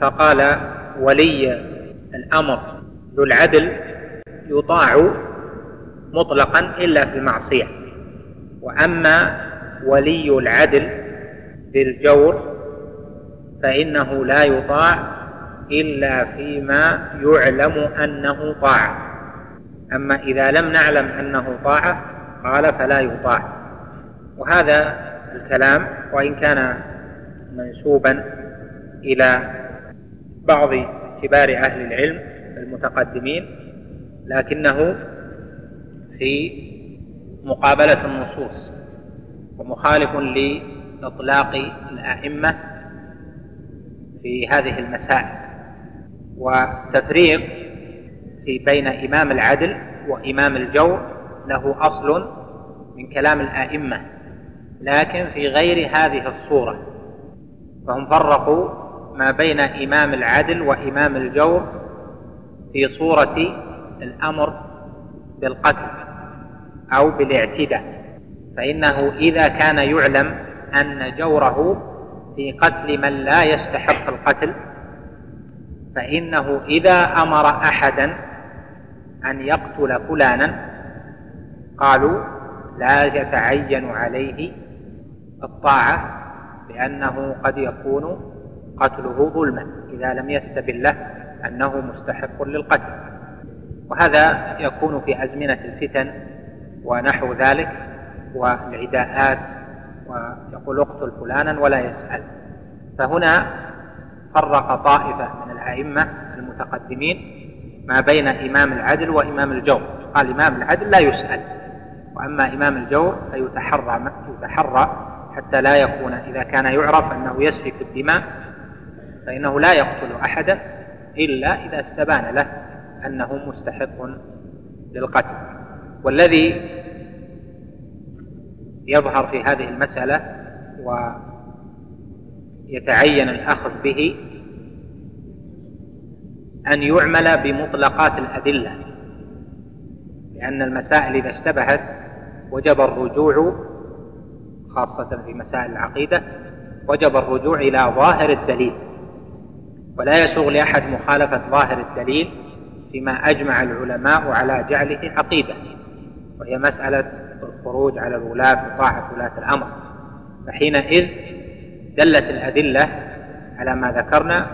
فقال ولي الأمر ذو العدل يطاع مطلقا إلا في المعصية. وأما ولي العدل بالجور فإنه لا يطاع إلا فيما يعلم أنه طاعة أما إذا لم نعلم أنه طاعة قال فلا يطاع. وهذا الكلام وإن كان منسوبا إلى بعض كبار أهل العلم المتقدمين لكنه في مقابلة النصوص ومخالف لإطلاق الأئمة في هذه المسائل. وتفريق في بين إمام العدل وإمام الجور له أصل من كلام الآئمة لكن في غير هذه الصورة. فهم فرقوا ما بين إمام العدل وإمام الجور في صورة الأمر بالقتل أو بالاعتداء فإنه إذا كان يعلم أن جوره في قتل من لا يستحق القتل فإنه إذا أمر أحدا أن يقتل فلانا قالوا لا يتعين عليه الطاعة لأنه قد يكون قتله ظلما إذا لم يستبن له أنه مستحق للقتل. وهذا يكون في أزمنة الفتن ونحو ذلك والعداءات ويقول اقتل فلانا ولا يسأل. فهنا فرق طائفة من الأئمة المتقدمين ما بين إمام العدل وإمام الجور. قال إمام العدل لا يسأل وأما إمام الجور فيتحرى يتحرى حتى لا يكون إذا كان يعرف أنه يسفك الدماء فإنه لا يقتل أحدا إلا إذا استبان له أنه مستحق للقتل. والذي يظهر في هذه المسألة ويتعين الأخذ به أن يعمل بمطلقات الأدلة لأن المسائل إذا اشتبهت وجب الرجوع خاصة في مسائل العقيدة وجب الرجوع إلى ظاهر الدليل. ولا يسوغ لأحد مخالفة ظاهر الدليل فيما أجمع العلماء على جعله عقيدة وهي مسألة الخروج على الولاة وطاعة ولاة الأمر. فحينئذ دلت الأدلة على ما ذكرنا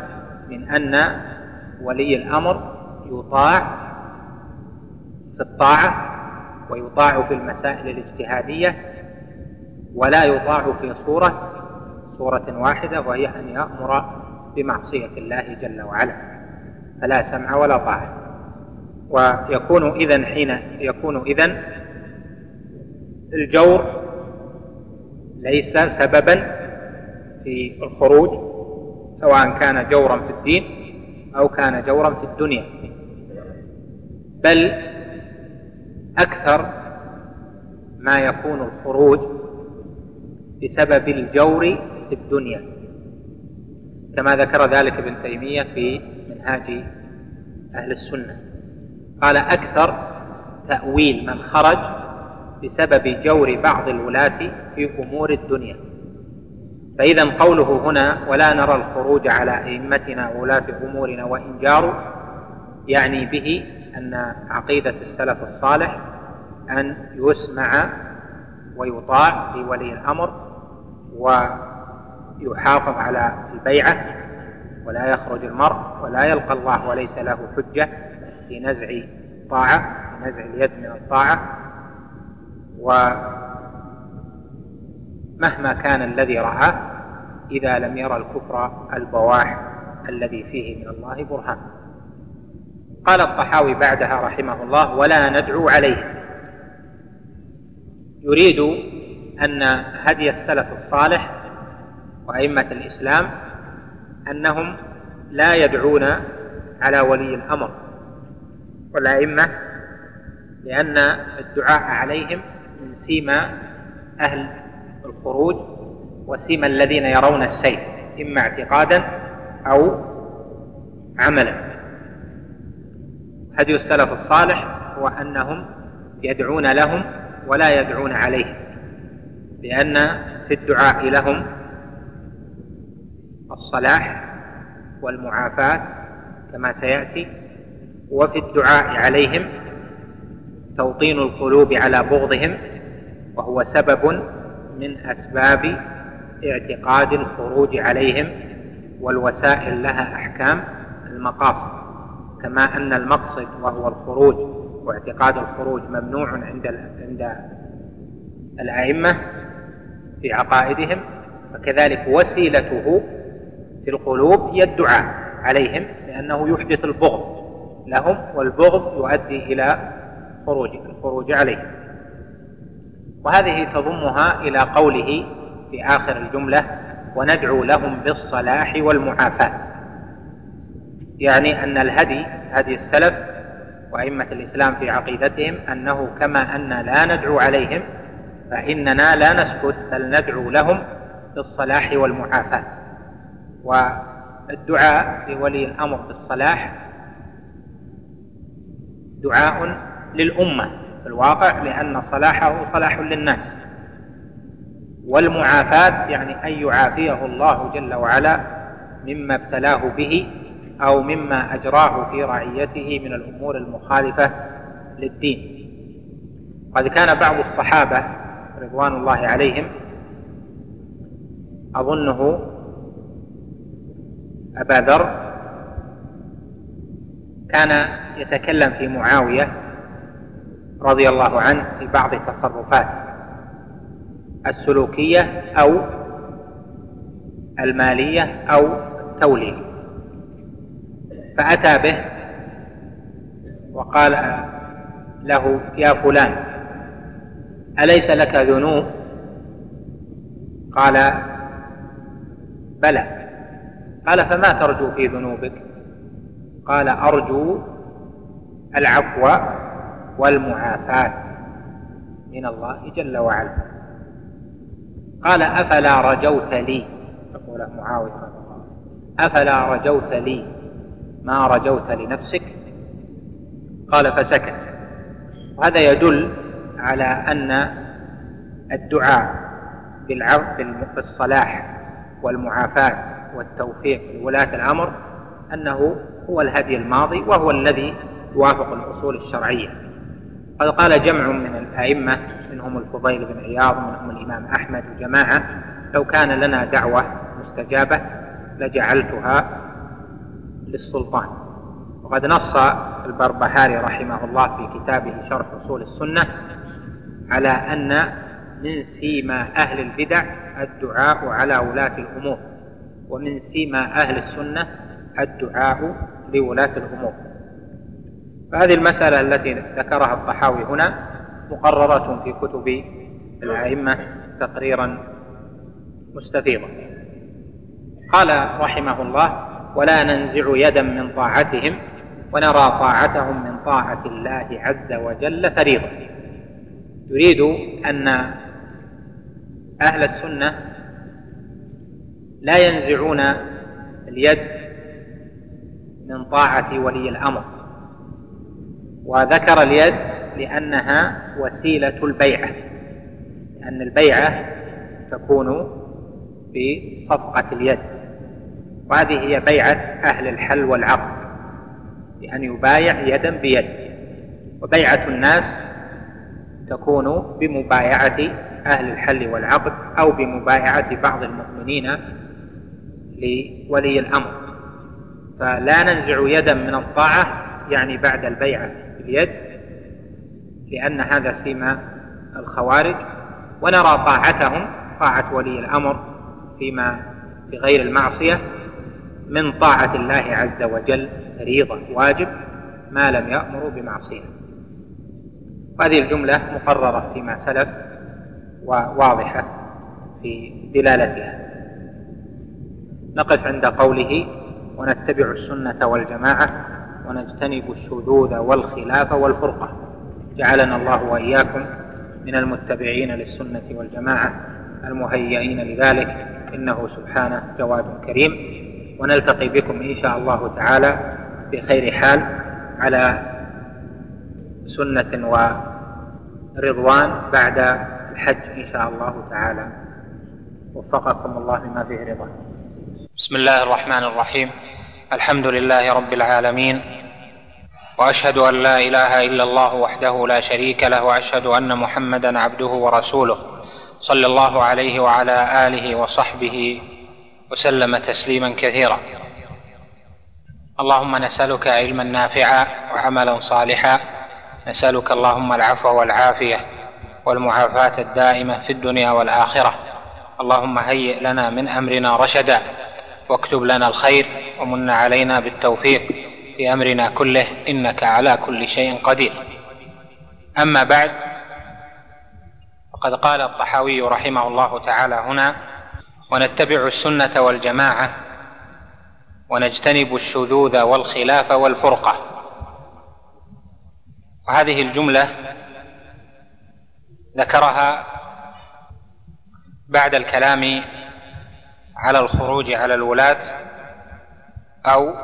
من أن ولي الأمر يطاع في الطاعة ويطاع في المسائل الاجتهادية ولا يطاع في صورة صورة واحدة وهي أن يأمر بمعصية الله جل وعلا فلا سمع ولا طاعة. ويكون إذن حين يكون إذن الجور ليس سببا في الخروج سواء كان جورا في الدين أو كان جورا في الدنيا بل أكثر ما يكون الخروج بسبب الجور في الدنيا. كما ذكر ذلك ابن تيمية في منهاج أهل السنة. قال أكثر تأويل من خرج بسبب جور بعض الولاة في أمور الدنيا. فإذا قوله هنا ولا نرى الخروج على أئمتنا وولاة أمورنا وإن جاروا يعني به أن عقيدة السلف الصالح أن يسمع ويطاع في ولي الأمر ويحافظ على البيعة ولا يخرج المرء ولا يلقى الله وليس له حجة في نزع طاعة في نزع اليد من الطاعة. ومهما كان الذي رآه إذا لم يرى الكفر البواح الذي فيه من الله برهان. قال الطحاوي بعدها رحمه الله ولا ندعو عليه. يريد أن هدي السلف الصالح وأئمة الإسلام أنهم لا يدعون على ولي الأمر والأئمة لأن الدعاء عليهم من سيما أهل الخروج وسيما الذين يرون السيف إما اعتقادا أو عملا. هدي السلف الصالح هو أنهم يدعون لهم ولا يدعون عليهم لأن في الدعاء لهم الصلاح والمعافاة كما سيأتي وفي الدعاء عليهم توطين القلوب على بغضهم وهو سبب من أسباب اعتقاد الخروج عليهم والوسائل لها أحكام المقاصد كما أن المقصد وهو الخروج واعتقاد الخروج ممنوع عند عند الأئمة في عقائدهم فكذلك وسيلته في القلوب هي الدعاء عليهم لأنه يحدث البغض لهم والبغض يؤدي إلى خروج الخروج عليهم وهذه تضمها إلى قوله في آخر الجملة وندعو لهم بالصلاح والمعافاة يعني أن الهدي هدي السلف وأئمة الإسلام في عقيدتهم أنه كما أن لا ندعو عليهم فإننا لا نسكت بل ندعو لهم بالصلاح والمعافاة. والدعاء لولي الأمر بالصلاح دعاء للأمة في الواقع لأن صلاحه صلاح للناس. والمعافاة يعني أن يعافيه الله جل وعلا مما ابتلاه به أو مما أجراه في رعيته من الأمور المخالفة للدين. قد كان بعض الصحابة رضوان الله عليهم أظنه أبا ذر كان يتكلم في معاوية رضي الله عنه في بعض تصرفاته السلوكية أو المالية أو التولية فأتى به وقال له يا فلان أليس لك ذنوب؟ قال بلى. قال فما ترجو في ذنوبك؟ قال أرجو العفو والمعافاة من الله جل وعلا. قال أفلا رجوت لي؟ يقول معاوية أفلا رجوت لي؟ ما رجوت لنفسك؟ قال فسكت. وهذا يدل على أن الدعاء بالصلاح والمعافاة والتوفيق لولاة الأمر أنه هو الهدي الماضي وهو الذي يوافق الأصول الشرعية. قد قال جمع من الأئمة منهم الفضيل بن عياض منهم الإمام أحمد وجماعة لو كان لنا دعوة مستجابة لجعلتها للسلطان. وقد نص البربهاري رحمه الله في كتابه شرح أصول السنة على أن من سيما أهل البدع الدعاء على ولاة الأمور. ومن سيما أهل السنة الدعاء لولاة الأمور. فهذه المسألة التي ذكرها الطحاوي هنا مقررة في كتب الأئمة تقريرا مستفيضا قال رحمه الله ولا ننزع يدا من طاعتهم ونرى طاعتهم من طاعة الله عز وجل فريضة. يريد أن أهل السنة لا ينزعون اليد من طاعة ولي الأمر. وذكر اليد لأنها وسيلة البيعة لأن البيعة تكون بصفقة اليد. وهذه هي بيعة أهل الحل والعقد بأن يبايع يدا بيد. وبيعة الناس تكون بمبايعة أهل الحل والعقد أو بمبايعة بعض المؤمنين لولي الأمر. فلا ننزع يدا من الطاعة يعني بعد البيعة باليد لأن هذا سيما الخوارج ونرى طاعتهم طاعة ولي الأمر فيما في غير المعصية من طاعة الله عز وجل فريضة واجب ما لم يأمروا بمعصية. وهذه الجملة مقررة فيما سلف وواضحة في دلالتها. نقف عند قوله ونتبع السنة والجماعة ونجتنب الشذوذ والخلاف والفرقة. جعلنا الله وإياكم من المتبعين للسنة والجماعة المهيئين لذلك إنه سبحانه جواد كريم. ونلتقي بكم إن شاء الله تعالى في خير حال على سنة ورضوان بعد الحج إن شاء الله تعالى. وفقكم الله لما فيه رضا. بسم الله الرحمن الرحيم. الحمد لله رب العالمين. وأشهد أن لا إله إلا الله وحده لا شريك له وأشهد أن محمدا عبده ورسوله. صلى الله عليه وعلى آله وصحبه وسلم تسليما كثيرا. اللهم نسألك علما نافعا وعملا صالحا. نسألك اللهم العفو والعافية والمعافاة الدائمة في الدنيا والآخرة. اللهم هيئ لنا من أمرنا رشدا. واكتب لنا الخير ومن علينا بالتوفيق في أمرنا كله إنك على كل شيء قدير. أما بعد فقد قال الطحاوي رحمه الله تعالى هنا ونتبع السنة والجماعة ونجتنب الشذوذ والخلاف والفرقة. وهذه الجملة ذكرها بعد الكلام على الخروج على الولاة أو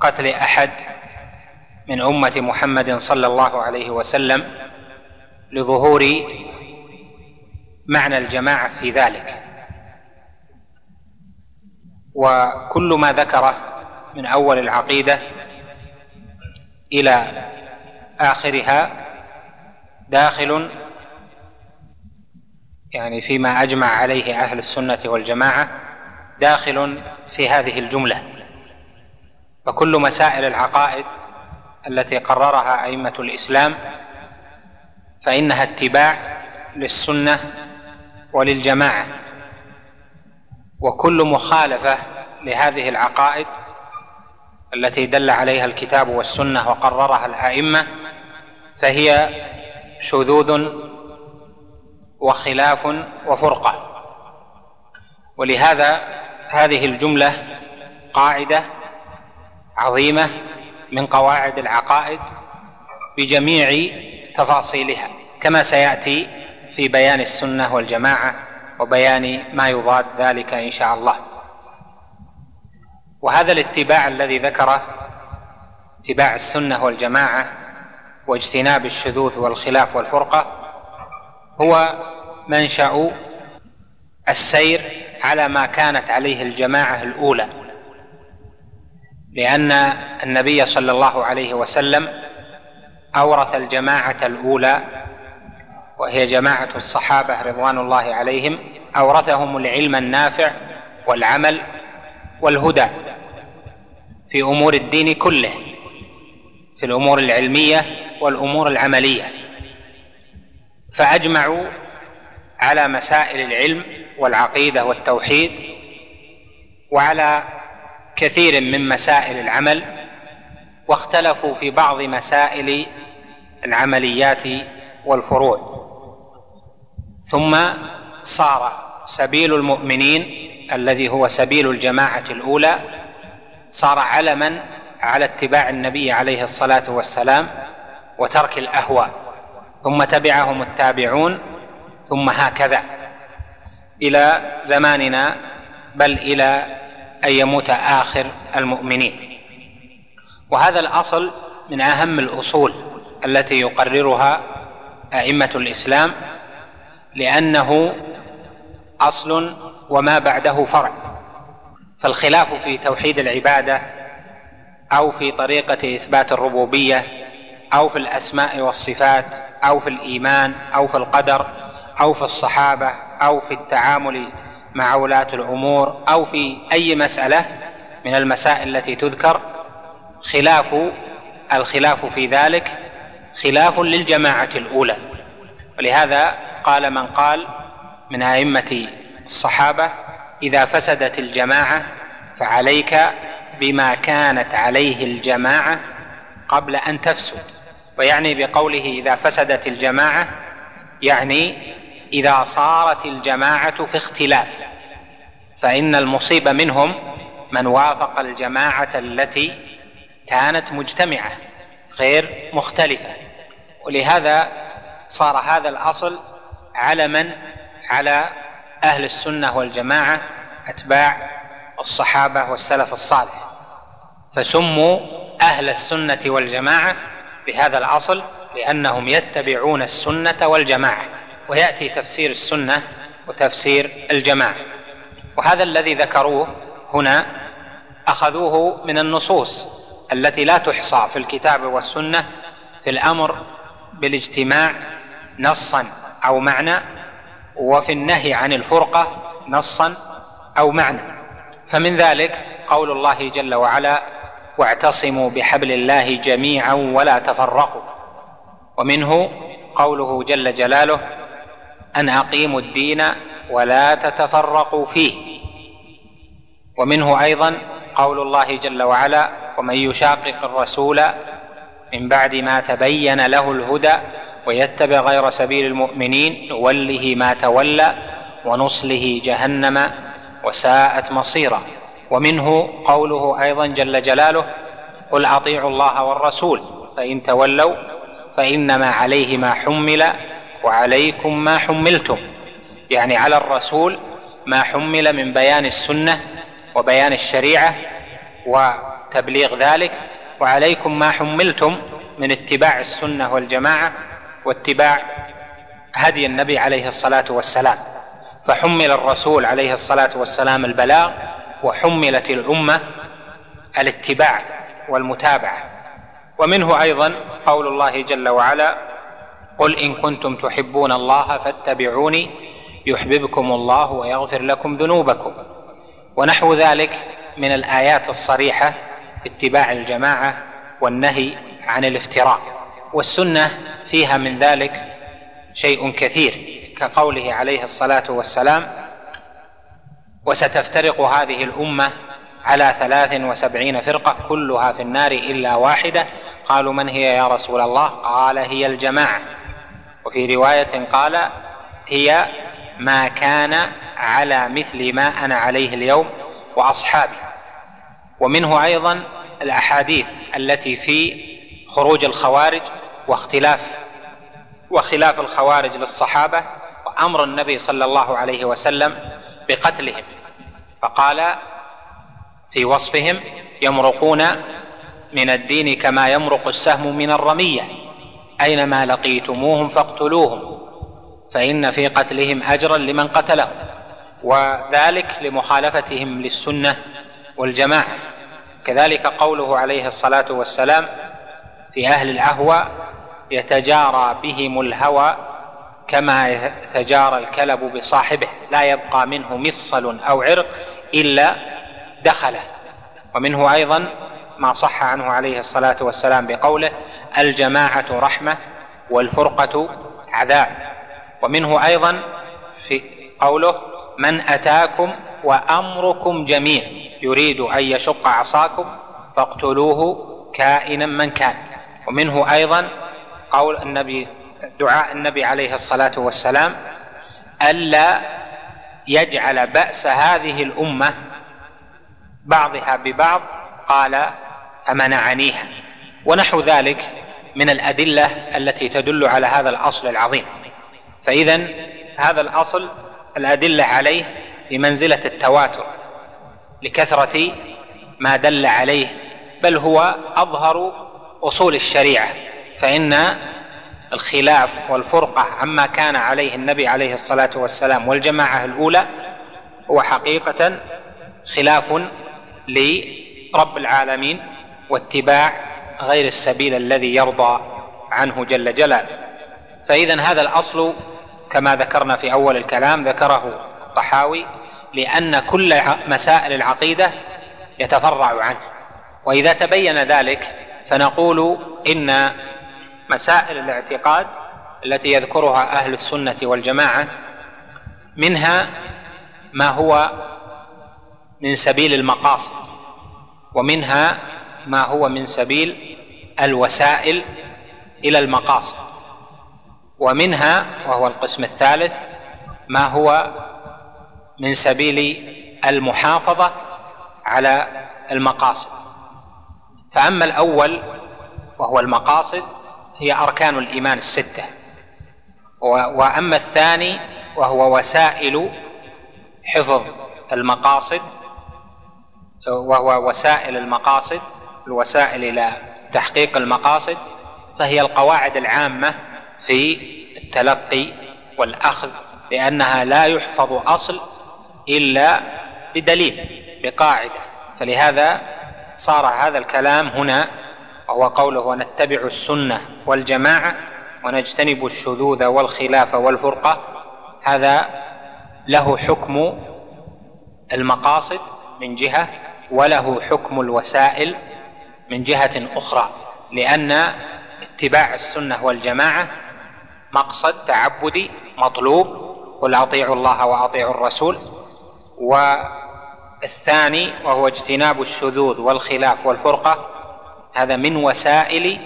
قتل أحد من أمة محمد صلى الله عليه وسلم لظهور معنى الجماعة في ذلك. وكل ما ذكره من أول العقيدة إلى آخرها داخل يعني فيما أجمع عليه أهل السنة والجماعة داخل في هذه الجملة. فكل مسائل العقائد التي قررها أئمة الإسلام فإنها اتباع للسنة وللجماعة. وكل مخالفة لهذه العقائد التي دل عليها الكتاب والسنة وقررها الأئمة فهي شذوذ وخلاف وفرقة. ولهذا هذه الجملة قاعدة عظيمة من قواعد العقائد بجميع تفاصيلها كما سيأتي في بيان السنة والجماعة وبيان ما يضاد ذلك إن شاء الله. وهذا الاتباع الذي ذكره اتباع السنة والجماعة واجتناب الشذوذ والخلاف والفرقة هو منشأ السير على ما كانت عليه الجماعة الأولى لأن النبي صلى الله عليه وسلم أورث الجماعة الأولى وهي جماعة الصحابة رضوان الله عليهم أورثهم العلم النافع والعمل والهدى في أمور الدين كله في الأمور العلمية والأمور العملية. فأجمعوا على مسائل العلم والعقيدة والتوحيد وعلى كثير من مسائل العمل واختلفوا في بعض مسائل العمليات والفروع. ثم صار سبيل المؤمنين الذي هو سبيل الجماعة الأولى صار علما على اتباع النبي عليه الصلاة والسلام وترك الأهواء. ثم تبعهم التابعون ثم هكذا إلى زماننا بل إلى أن يموت آخر المؤمنين. وهذا الأصل من أهم الأصول التي يقررها أئمة الإسلام لأنه أصل وما بعده فرع. فالخلاف في توحيد العبادة أو في طريقة إثبات الربوبية أو في الأسماء والصفات أو في الإيمان أو في القدر أو في الصحابة أو في التعامل مع ولاة الأمور أو في أي مسألة من المسائل التي تذكر خلاف الخلاف في ذلك خلاف للجماعة الأولى. ولهذا قال من قال من أئمة الصحابة إذا فسدت الجماعة فعليك بما كانت عليه الجماعة قبل أن تفسد. ويعني بقوله إذا فسدت الجماعة يعني إذا صارت الجماعة في اختلاف. فإن المصيبه منهم من وافق الجماعة التي كانت مجتمعة غير مختلفة. ولهذا صار هذا الأصل علما على أهل السنة والجماعة أتباع الصحابة والسلف الصالح. فسموا أهل السنة والجماعة بهذا الأصل لأنهم يتبعون السنة والجماعة ويأتي تفسير السنة وتفسير الجماعة. وهذا الذي ذكروه هنا أخذوه من النصوص التي لا تحصى في الكتاب والسنة في الأمر بالاجتماع نصا أو معنى وفي النهي عن الفرقة نصا أو معنى. فمن ذلك قول الله جل وعلا واعتصموا بحبل الله جميعا ولا تفرقوا. ومنه قوله جل جلاله أن أقيموا الدين ولا تتفرقوا فيه. ومنه أيضا قول الله جل وعلا ومن يشاقق الرسول من بعد ما تبين له الهدى ويتبع غير سبيل المؤمنين نوله ما تولى ونصله جهنم وساءت مصيرا. ومنه قوله أيضا جل جلاله قل أطيعوا الله والرسول فإن تولوا فإنما عليه ما حمل وعليكم ما حملتم يعني على الرسول ما حمل من بيان السنة وبيان الشريعة وتبليغ ذلك وعليكم ما حملتم من اتباع السنة والجماعة واتباع هدي النبي عليه الصلاة والسلام فحمل الرسول عليه الصلاة والسلام البلاغ وحملت الأمة الاتباع والمتابعة. ومنه أيضا قول الله جل وعلا قل إن كنتم تحبون الله فاتبعوني يحببكم الله ويغفر لكم ذنوبكم. ونحو ذلك من الآيات الصريحة في اتباع الجماعة والنهي عن الافتراء. والسنة فيها من ذلك شيء كثير كقوله عليه الصلاة والسلام وستفترق هذه الأمة على ثلاث وسبعين فرقة كلها في النار إلا واحدة. قالوا من هي يا رسول الله؟ قال هي الجماعة. وفي رواية قال هي ما كان على مثل ما أنا عليه اليوم وأصحابي. ومنه أيضا الأحاديث التي في خروج الخوارج واختلاف وخلاف الخوارج للصحابة وأمر النبي صلى الله عليه وسلم بقتلهم. فقال في وصفهم يمرقون من الدين كما يمرق السهم من الرمية. أينما لقيتموهم فاقتلوهم فإن في قتلهم أجرا لمن قتلهم وذلك لمخالفتهم للسنة والجماعة. كذلك قوله عليه الصلاة والسلام في أهل الأهوى يتجارى بهم الهوى كما يتجارى الكلب بصاحبه لا يبقى منه مفصل أو عرق إلا دخله. ومنه أيضا ما صح عنه عليه الصلاة والسلام بقوله الجماعة رحمة والفرقة عذاب. ومنه أيضا في قوله من أتاكم وأمركم جميع يريد أن يشق عصاكم فاقتلوه كائنا من كان. ومنه أيضا قول النبي دعاء النبي عليه الصلاة والسلام ألا يجعل بأس هذه الأمة بعضها ببعض قال فمنعنيها. ونحو ذلك من الأدلة التي تدل على هذا الأصل العظيم. فاذا هذا الأصل الأدلة عليه بمنزلة التواتر لكثرة ما دل عليه بل هو أظهر أصول الشريعة. فإن الخلاف والفرقة عما كان عليه النبي عليه الصلاة والسلام والجماعة الأولى هو حقيقة خلاف لرب العالمين واتباع غير السبيل الذي يرضى عنه جل جلاله. فاذا هذا الأصل كما ذكرنا في أول الكلام ذكره الطحاوي لأن كل مسائل العقيدة يتفرع عنه. وإذا تبين ذلك فنقول إن مسائل الاعتقاد التي يذكرها أهل السنة والجماعة منها ما هو من سبيل المقاصد ومنها ما هو من سبيل الوسائل إلى المقاصد ومنها وهو القسم الثالث ما هو من سبيل المحافظة على المقاصد. فأما الأول وهو المقاصد هي أركان الإيمان الستة. وأما الثاني وهو وسائل حفظ المقاصد وهو وسائل المقاصد الوسائل إلى تحقيق المقاصد فهي القواعد العامة في التلقي والأخذ لأنها لا يحفظ أصل إلا بدليل بقاعدة. فلهذا صار هذا الكلام هنا وهو قوله ونتبع السنة والجماعة ونجتنب الشذوذ والخلاف والفرقة هذا له حكم المقاصد من جهة وله حكم الوسائل من جهة أخرى لأن اتباع السنة والجماعة مقصد تعبدي مطلوب قل أطيعوا الله وأطيعوا الرسول. والثاني وهو اجتناب الشذوذ والخلاف والفرقة هذا من وسائل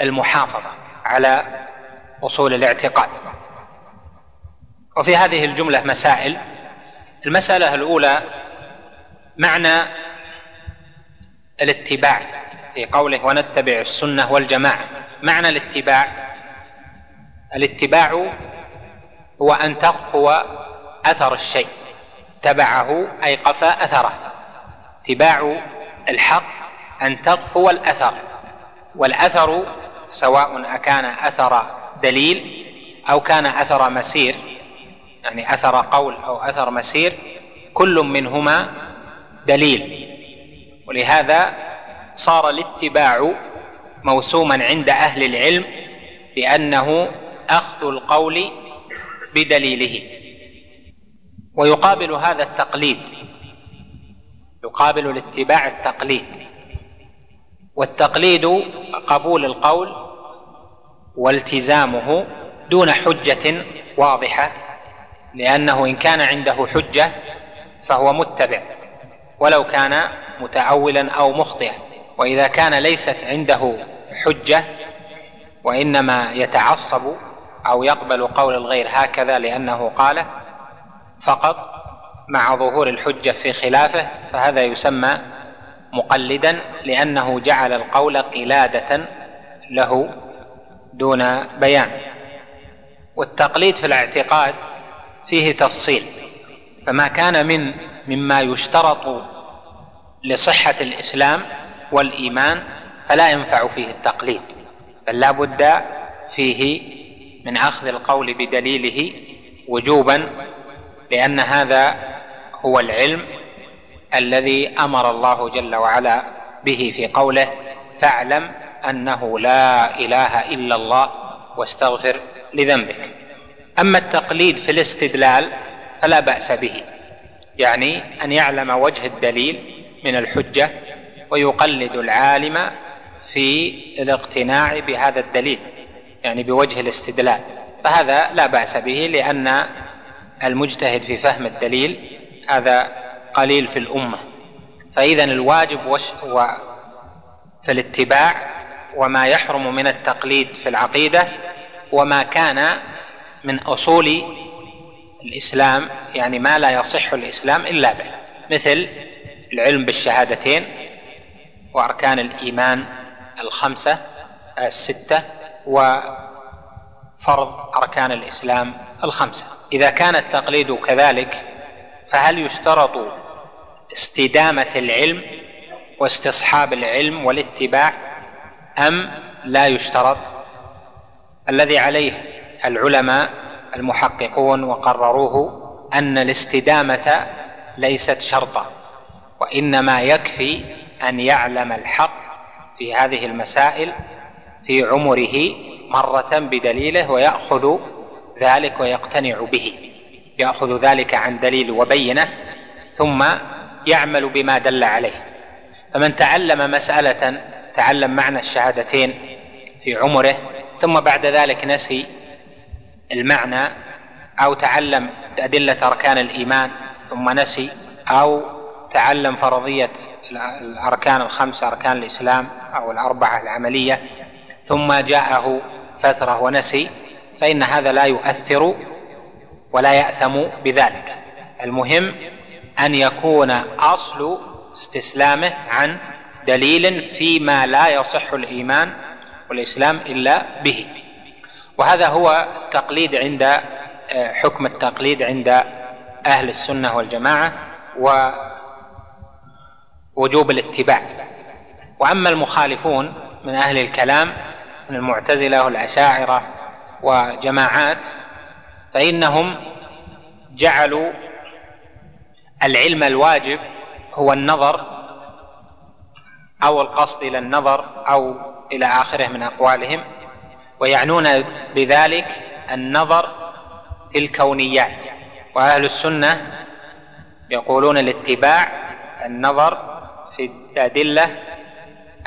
المحافظة على أصول الاعتقاد. وفي هذه الجملة مسائل. المسألة الأولى معنى الاتباع في قوله ونتبع السنة والجماعة. معنى الاتباع. الاتباع هو أن تقفو أثر الشيء. تبعه أي قفى أثره. اتباع الحق أن تقفو الأثر والأثر سواء أكان أثر دليل أو كان أثر مسير يعني أثر قول أو أثر مسير كل منهما دليل. ولهذا صار الاتباع موسوما عند أهل العلم بأنه أخذ القول بدليله. ويقابل هذا التقليد يقابل الاتباع التقليد. والتقليد قبول القول والتزامه دون حجة واضحة لأنه إن كان عنده حجة فهو متبع ولو كان متأولا أو مخطئا. وإذا كان ليست عنده حجة وإنما يتعصب أو يقبل قول الغير هكذا لأنه قاله فقط مع ظهور الحجة في خلافه فهذا يسمى مقلدا لأنه جعل القول قلادة له دون بيان. والتقليد في الاعتقاد فيه تفصيل فما كان من مما يشترط لصحة الإسلام والإيمان فلا ينفع فيه التقليد بل لا بد فيه من أخذ القول بدليله وجوبا لأن هذا هو العلم الذي أمر الله جل وعلا به في قوله فاعلم أنه لا إله إلا الله واستغفر لذنبك. أما التقليد في الاستدلال فلا بأس به يعني أن يعلم وجه الدليل من الحجة ويقلد العالم في الاقتناع بهذا الدليل يعني بوجه الاستدلال. فهذا لا بأس به لأن المجتهد في فهم الدليل هذا قليل في الأمة. فإذا الواجب وش و في الاتباع وما يحرم من التقليد في العقيدة وما كان من أصول الإسلام يعني ما لا يصح الإسلام إلا به مثل العلم بالشهادتين وأركان الإيمان الخمسة الستة وفرض أركان الإسلام الخمسة. إذا كان التقليد كذلك فهل يشترط استدامة العلم واستصحاب العلم والاتباع أم لا يشترط؟ الذي عليه العلماء المحققون وقرروه أن الاستدامة ليست شرطا وإنما يكفي أن يعلم الحق في هذه المسائل في عمره مرة بدليله ويأخذ ذلك ويقتنع به. يأخذ ذلك عن دليل وبينة ثم يعمل بما دل عليه. فمن تعلم مسألة تعلم معنى الشهادتين في عمره ثم بعد ذلك نسي المعنى أو تعلم أدلة أركان الإيمان ثم نسي أو تعلم فرضية الأركان الخمسة أركان الإسلام أو الأربعة العملية ثم جاءه فترة ونسي فإن هذا لا يؤثر ولا يأثم بذلك. المهم أن يكون أصل استسلامه عن دليل فيما لا يصح الإيمان والإسلام إلا به. وهذا هو التقليد عند آه، حكم التقليد عند أهل السنة والجماعة و وجوب الاتباع. وأما المخالفون من أهل الكلام من المعتزلة والأشاعرة وجماعات فإنهم جعلوا العلم الواجب هو النظر أو القصد إلى النظر أو إلى آخره من أقوالهم ويعنون بذلك النظر في الكونيات. وأهل السنة يقولون الاتباع النظر في الأدلة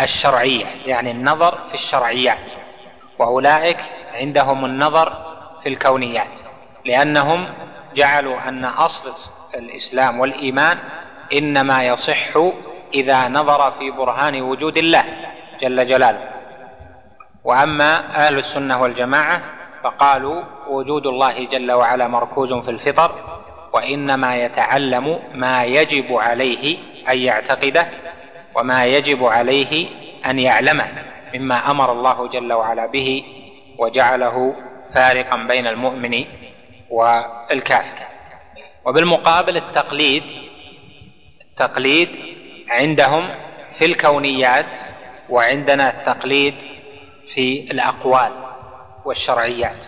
الشرعية يعني النظر في الشرعيات. وأولئك عندهم النظر في الكونيات. لأنهم جعلوا أن أصل الإسلام والإيمان إنما يصح إذا نظر في برهان وجود الله جل جلاله. وأما أهل السنة والجماعة فقالوا وجود الله جل وعلا مركوز في الفطر وإنما يتعلم ما يجب عليه أن يعتقده وما يجب عليه أن يعلمه مما أمر الله جل وعلا به وجعله فارقا بين المؤمن والكافر. وبالمقابل التقليد التقليد عندهم في الكونيات وعندنا التقليد في الأقوال والشرعيات.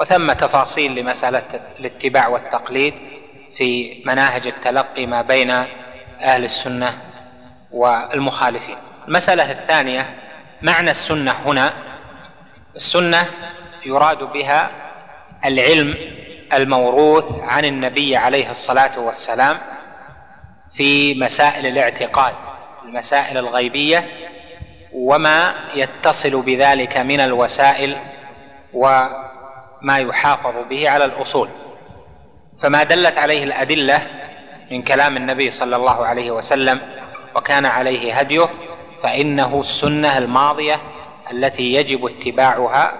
وثم تفاصيل لمسألة الاتباع والتقليد في مناهج التلقي ما بين أهل السنة والمخالفين. المسألة الثانية معنى السنة هنا. السنة يراد بها العلم الموروث عن النبي عليه الصلاة والسلام في مسائل الاعتقاد المسائل الغيبية وما يتصل بذلك من الوسائل وما يحافظ به على الأصول. فما دلت عليه الأدلة من كلام النبي صلى الله عليه وسلم وكان عليه هديه فإنه السنة الماضية التي يجب اتباعها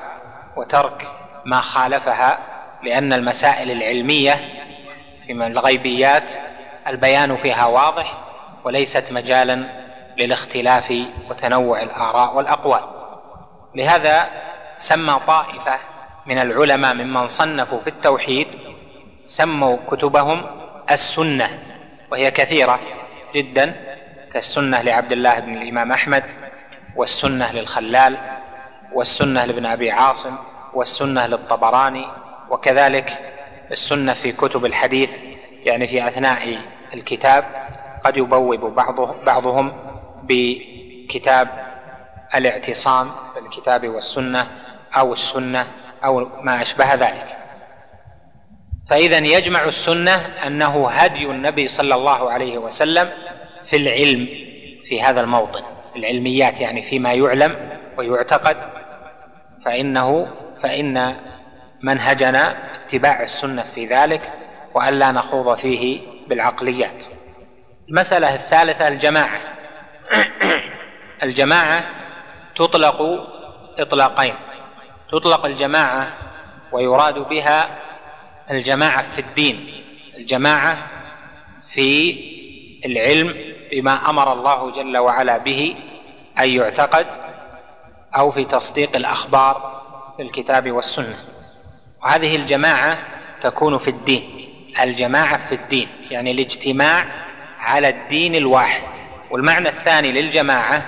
وترك ما خالفها لأن المسائل العلمية في الغيبيات البيان فيها واضح وليست مجالا للاختلاف وتنوع الآراء والأقوال. لهذا سمى طائفة من العلماء ممن صنفوا في التوحيد سموا كتبهم السنة وهي كثيرة جدا كالسنة لعبد الله بن الإمام أحمد والسنة للخلال والسنة لابن أبي عاصم والسنة للطبراني وكذلك السنة في كتب الحديث يعني في أثناء الكتاب قد يبوب بعضه بعضهم بكتاب الاعتصام بالكتاب والسنة أو السنة أو ما أشبه ذلك. فإذا يجمع السنة أنه هدي النبي صلى الله عليه وسلم في العلم في هذا الموطن العلميات يعني فيما يعلم ويعتقد فانه فإن منهجنا اتباع السنة في ذلك والا نخوض فيه بالعقليات. المسألة الثالثة الجماعة. الجماعة تطلق إطلاقين. تطلق الجماعة ويراد بها الجماعة في الدين. الجماعة في العلم بما أمر الله جل وعلا به أن يعتقد أو في تصديق الأخبار في الكتاب والسنة. وهذه الجماعة تكون في الدين. الجماعة في الدين يعني الاجتماع على الدين الواحد. والمعنى الثاني للجماعة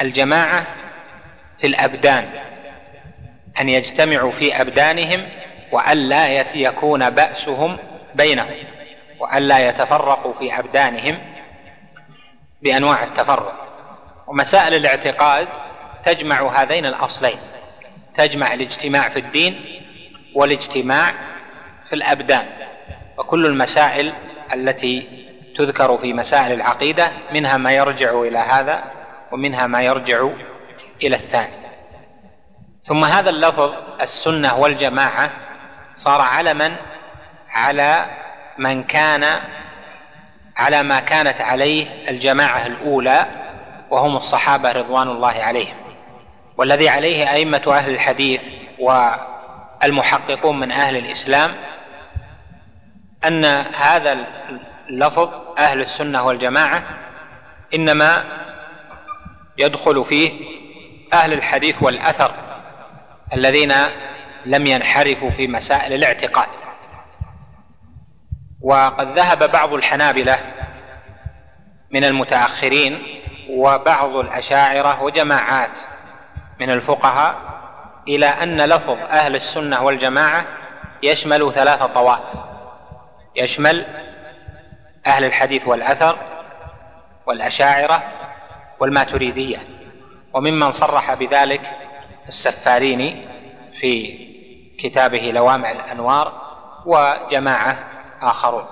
الجماعة في الأبدان أن يجتمعوا في أبدانهم والا يكون بأسهم بينهم والا يتفرقوا في أبدانهم بأنواع التفرق. ومسائل الاعتقاد تجمع هذين الأصلين. تجمع الاجتماع في الدين والاجتماع في الأبدان وكل المسائل التي تذكر في مسائل العقيدة منها ما يرجع إلى هذا ومنها ما يرجع إلى الثاني. ثم هذا اللفظ السنة والجماعة صار علما على من كان على ما كانت عليه الجماعة الأولى وهم الصحابة رضوان الله عليهم. والذي عليه أئمة أهل الحديث والمحققون من أهل الإسلام أن هذا اللفظ أهل السنة والجماعة إنما يدخل فيه أهل الحديث والأثر الذين لم ينحرفوا في مسائل الاعتقاد. وقد ذهب بعض الحنابلة من المتأخرين وبعض الأشاعرة وجماعات من الفقهاء إلى أن لفظ أهل السنة والجماعة يشمل ثلاث طوائف. يشمل أهل الحديث والأثر والأشاعرة والماتريدية. وممن صرح بذلك السفاريني في كتابه لوامع الأنوار وجماعة آخرون.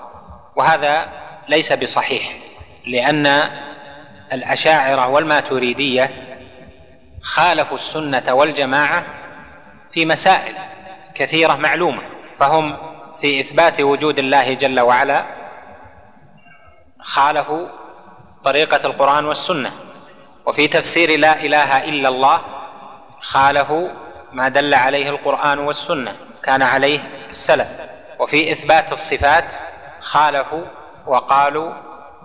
وهذا ليس بصحيح لأن الأشاعرة والماتريدية خالفوا السنة والجماعة في مسائل كثيرة معلومة فهم في إثبات وجود الله جل وعلا خالفوا طريقة القرآن والسنة. وفي تفسير لا إله إلا الله خالفوا ما دل عليه القرآن والسنة كان عليه السلف. وفي إثبات الصفات خالفوا وقالوا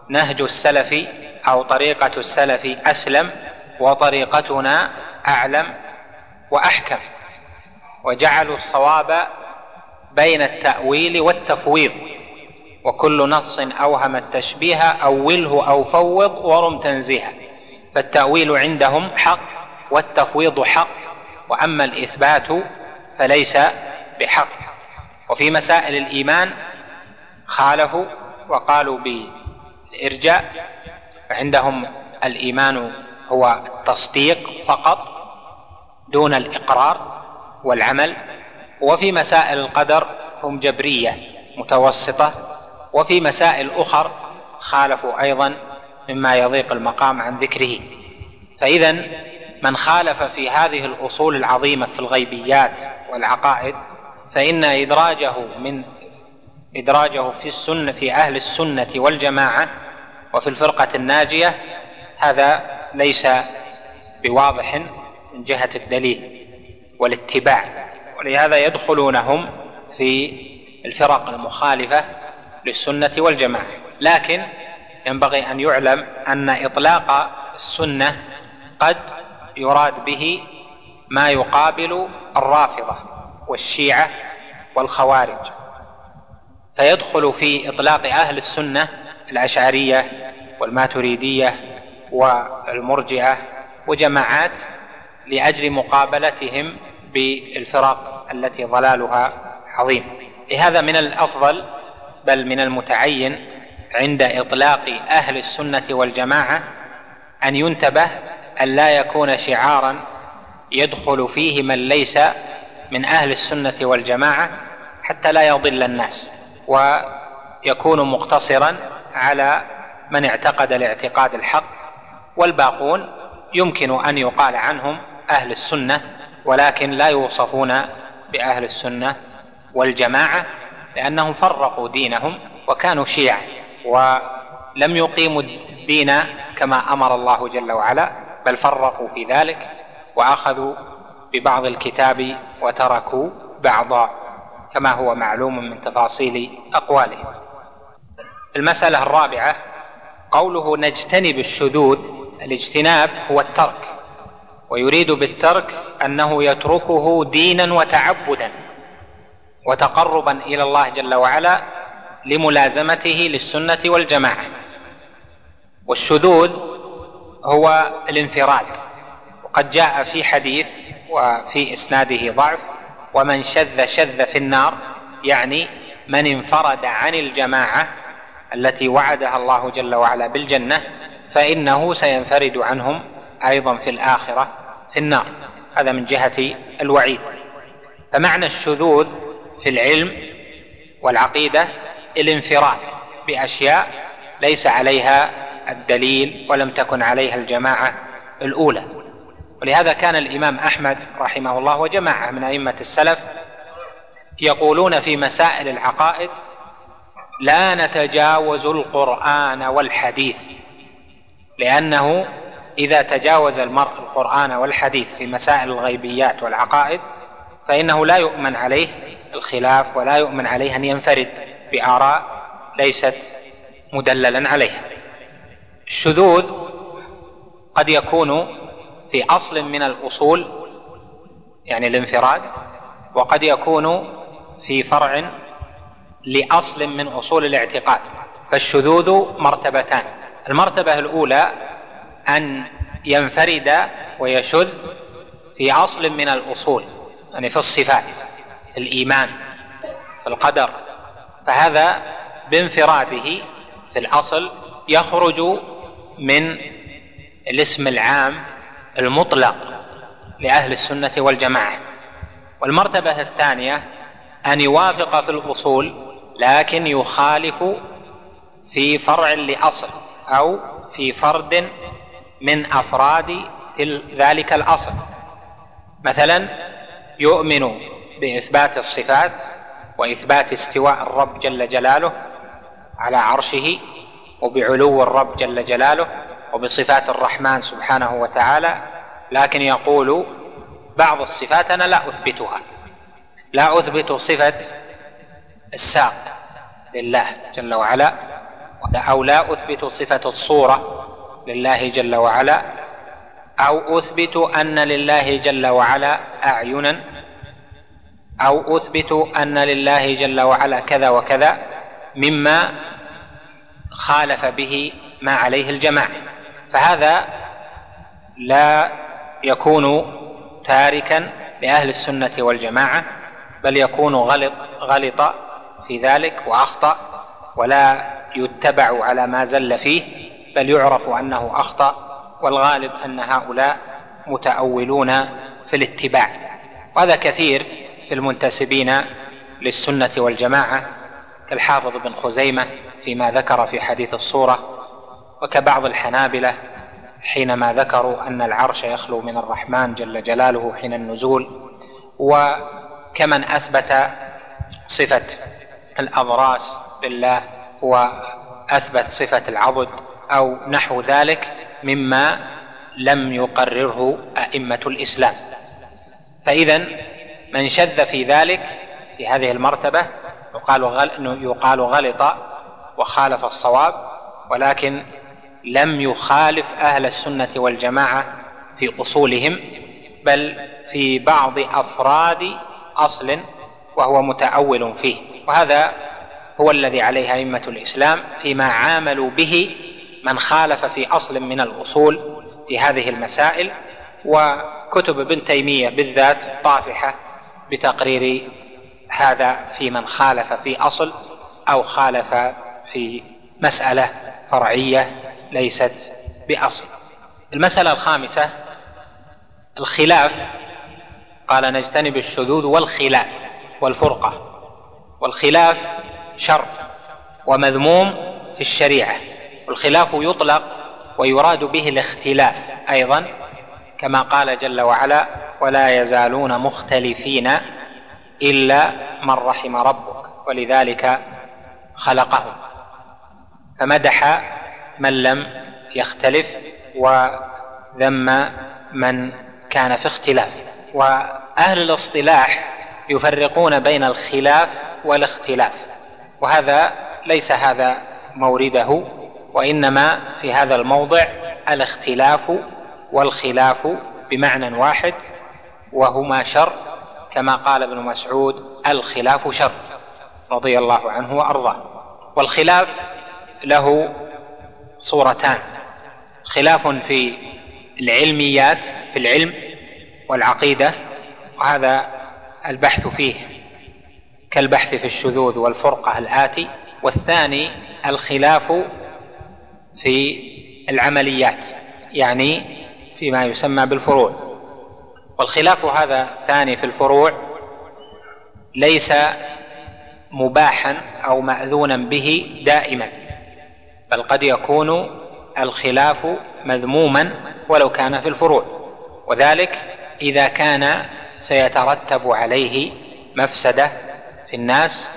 نهج السلف أو طريقة السلف أسلم وطريقتنا أعلم وأحكم. وجعلوا الصواب بين التأويل والتفويض وكل نص أوهم التشبيه أوله أو فوض ورم تنزيها فالتأويل عندهم حق والتفويض حق وأما الإثبات فليس بحق. وفي مسائل الإيمان خالفوا وقالوا بالإرجاء فعندهم الإيمان هو التصديق فقط دون الإقرار. والعمل وفي مسائل القدر هم جبرية متوسطة وفي مسائل أخر خالفوا أيضا مما يضيق المقام عن ذكره. فإذا من خالف في هذه الأصول العظيمة في الغيبيات والعقائد فإن إدراجه من إدراجه في السنة في أهل السنة والجماعة وفي الفرقة الناجية هذا ليس بواضح من جهة الدليل. والاتباع. ولهذا يدخلونهم في الفرق المخالفة للسنة والجماعة. لكن ينبغي أن يعلم أن إطلاق السنة قد يراد به ما يقابل الرافضة والشيعة والخوارج. فيدخل في إطلاق أهل السنة الأشعرية والماتريدية والمرجئة وجماعات لأجل مقابلتهم بالفرق التي ضلالها عظيم. لهذا من الأفضل بل من المتعين عند إطلاق أهل السنة والجماعة أن ينتبه أن لا يكون شعارا يدخل فيه من ليس من أهل السنة والجماعة حتى لا يضل الناس ويكون مقتصرا على من اعتقد الاعتقاد الحق والباقون يمكن أن يقال عنهم أهل السنة ولكن لا يوصفون بأهل السنة والجماعة لأنهم فرقوا دينهم وكانوا شيعا ولم يقيموا الدين كما أمر الله جل وعلا بل فرقوا في ذلك وأخذوا ببعض الكتاب وتركوا بعضا كما هو معلوم من تفاصيل أقوالهم. المسألة الرابعة قوله نجتنب الشذوذ الاجتناب هو الترك. ويريد بالترك أنه يتركه دينا وتعبدا وتقربا إلى الله جل وعلا لملازمته للسنة والجماعة. والشذوذ هو الانفراد. وقد جاء في حديث وفي إسناده ضعف ومن شذ شذ في النار يعني من انفرد عن الجماعة التي وعدها الله جل وعلا بالجنة فإنه سينفرد عنهم أيضا في الآخرة في النار. هذا من جهة الوعيد. فمعنى الشذوذ في العلم والعقيدة الانفراد بأشياء ليس عليها الدليل ولم تكن عليها الجماعة الأولى. ولهذا كان الإمام أحمد رحمه الله وجماعة من أئمة السلف يقولون في مسائل العقائد لا نتجاوز القرآن والحديث لأنه إذا تجاوز المرء القرآن والحديث في مسائل الغيبيات والعقائد فإنه لا يؤمن عليه الخلاف ولا يؤمن عليه أن ينفرد بآراء ليست مدللا عليها الشذوذ قد يكون في أصل من الأصول يعني الانفراد وقد يكون في فرع لأصل من أصول الاعتقاد فالشذوذ مرتبتان. المرتبة الأولى أن ينفرد ويشذ في اصل من الأصول يعني في الصفات الإيمان في القدر. فهذا بانفراده في الاصل يخرج من الاسم العام المطلق لأهل السنة والجماعة. والمرتبة الثانية أن يوافق في الأصول لكن يخالف في فرع لأصل أو في فرد من أفراد ذلك الأصل. مثلا يؤمن بإثبات الصفات وإثبات استواء الرب جل جلاله على عرشه وبعلو الرب جل جلاله وبصفات الرحمن سبحانه وتعالى لكن يقول بعض الصفات أنا لا أثبتها. لا أثبت صفة الساق لله جل وعلا أو لا أثبت صفة الصورة. لله جل وعلا أو أثبت أن لله جل وعلا أعينا أو أثبت أن لله جل وعلا كذا وكذا مما خالف به ما عليه الجماعه فهذا لا يكون تاركا لأهل السنة والجماعة بل يكون غلط غلط في ذلك وأخطأ ولا يتبع على ما زل فيه. بل يعرف أنه أخطأ والغالب أن هؤلاء متأولون في الاتباع. وهذا كثير في المنتسبين للسنة والجماعة كالحافظ بن خزيمة فيما ذكر في حديث الصورة وكبعض الحنابلة حينما ذكروا أن العرش يخلو من الرحمن جل جلاله حين النزول وكمن أثبت صفة الاضراس لله وأثبت صفة العضد أو نحو ذلك مما لم يقرره أئمة الإسلام. فإذا من شذ في ذلك في هذه المرتبة يقال يقال غلط وخالف الصواب ولكن لم يخالف أهل السنة والجماعة في أصولهم بل في بعض أفراد أصل وهو متأول فيه. وهذا هو الذي عليه أئمة الإسلام فيما عاملوا به من خالف في أصل من الأصول في هذه المسائل وكتب ابن تيمية بالذات طافحة بتقرير هذا في من خالف في أصل أو خالف في مسألة فرعية ليست بأصل. المسألة الخامسة الخلاف قال نجتنب الشذوذ والخلاف والفرقة والخلاف شر ومذموم في الشريعة. والخلاف يطلق ويراد به الاختلاف أيضا كما قال جل وعلا ولا يزالون مختلفين إلا من رحم ربك ولذلك خلقهم. فمدح من لم يختلف وذم من كان في اختلاف. وأهل الاصطلاح يفرقون بين الخلاف والاختلاف وهذا ليس هذا مورده. وإنما في هذا الموضع الاختلاف والخلاف بمعنى واحد وهما شر كما قال ابن مسعود الخلاف شر رضي الله عنه وأرضاه. والخلاف له صورتان خلاف في العلميات في العلم والعقيدة وهذا البحث فيه كالبحث في الشذوذ والفرقة الآتي. والثاني الخلاف في العمليات يعني فيما يسمى بالفروع. والخلاف هذا الثاني في الفروع ليس مباحا أو ماذونا به دائما بل قد يكون الخلاف مذموما ولو كان في الفروع. وذلك إذا كان سيترتب عليه مفسدة في الناس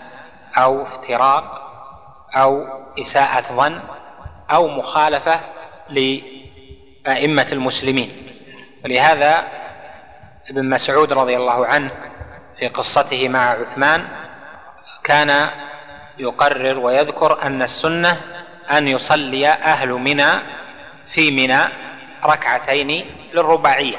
أو افتراق أو إساءة ظن أو مخالفة لأئمة المسلمين. ولهذا ابن مسعود رضي الله عنه في قصته مع عثمان كان يقرر ويذكر أن السنة أن يصلي أهل منى في منى ركعتين للرباعية.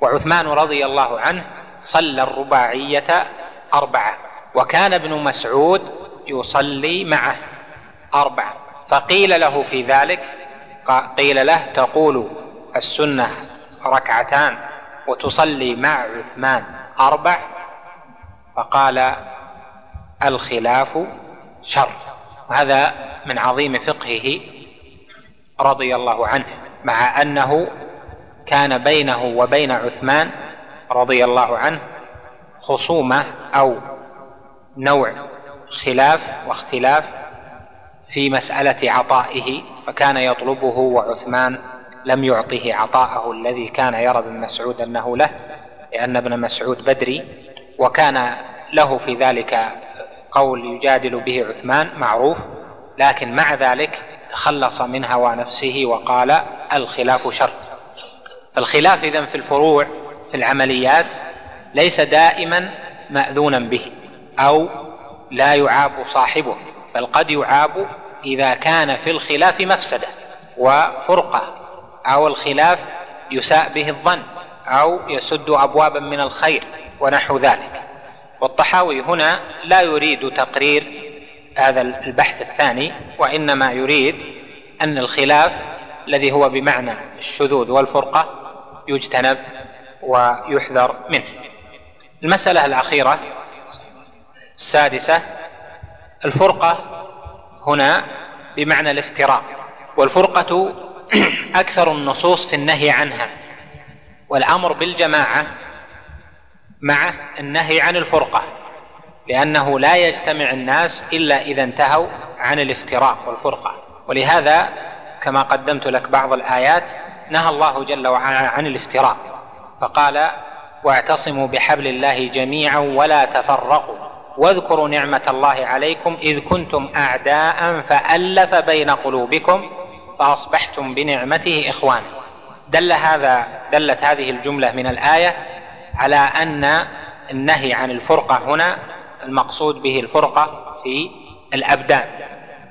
وعثمان رضي الله عنه صلى الرباعية أربعة وكان ابن مسعود يصلي معه أربعة. فقيل له في ذلك قيل له تقول السنة ركعتان وتصلي مع عثمان أربع؟ فقال الخلاف شر. وهذا من عظيم فقهه رضي الله عنه مع أنه كان بينه وبين عثمان رضي الله عنه خصومة أو نوع خلاف واختلاف في مسألة عطائه فكان يطلبه وعثمان لم يعطه عطاءه الذي كان يرى ابن مسعود أنه له لأن ابن مسعود بدري وكان له في ذلك قول يجادل به عثمان معروف لكن مع ذلك تخلص من هوى نفسه وقال الخلاف شر. فالخلاف اذا في الفروع في العمليات ليس دائما ماذونا به أو لا يعاب صاحبه. بل قد يعاب إذا كان في الخلاف مفسدة وفرقة أو الخلاف يساء به الظن أو يسد ابوابا من الخير ونحو ذلك. والطحاوي هنا لا يريد تقرير هذا البحث الثاني وإنما يريد أن الخلاف الذي هو بمعنى الشذوذ والفرقة يجتنب ويحذر منه. المسألة الأخيرة السادسة الفرقة هنا بمعنى الافتراق والفرقة أكثر النصوص في النهي عنها والأمر بالجماعة مع النهي عن الفرقة لأنه لا يجتمع الناس إلا إذا انتهوا عن الافتراق والفرقة. ولهذا كما قدمت لك بعض الآيات نهى الله جل وعلا عن الافتراق فقال واعتصموا بحبل الله جميعا ولا تفرقوا. واذكروا نعمة الله عليكم إذ كنتم أعداء فألف بين قلوبكم فأصبحتم بنعمته إخوانا. دل هذا دلت هذه الجملة من الآية على أن النهي عن الفرقة هنا المقصود به الفرقة في الأبدان.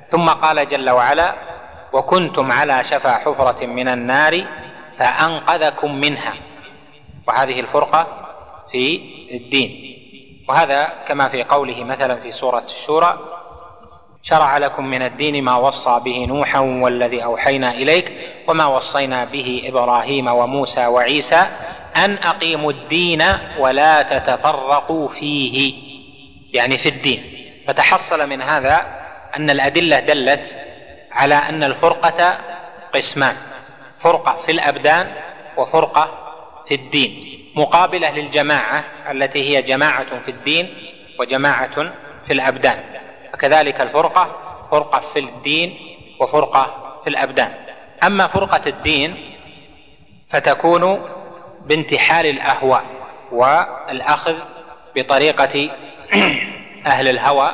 ثم قال جل وعلا وكنتم على شفا حفرة من النار فأنقذكم منها. وهذه الفرقة في الدين. وهذا كما في قوله مثلا في سورة الشورى شرع لكم من الدين ما وصى به نوحا والذي أوحينا إليك وما وصينا به إبراهيم وموسى وعيسى أن أقيموا الدين ولا تتفرقوا فيه. يعني في الدين. فتحصل من هذا أن الأدلة دلت على أن الفرقة قسمان فرقة في الأبدان وفرقة في الدين. مقابلة للجماعة التي هي جماعة في الدين وجماعة في الأبدان. فكذلك الفرقة فرقة في الدين وفرقة في الأبدان. أما فرقة الدين فتكون بانتحال الأهواء والأخذ بطريقة أهل الهوى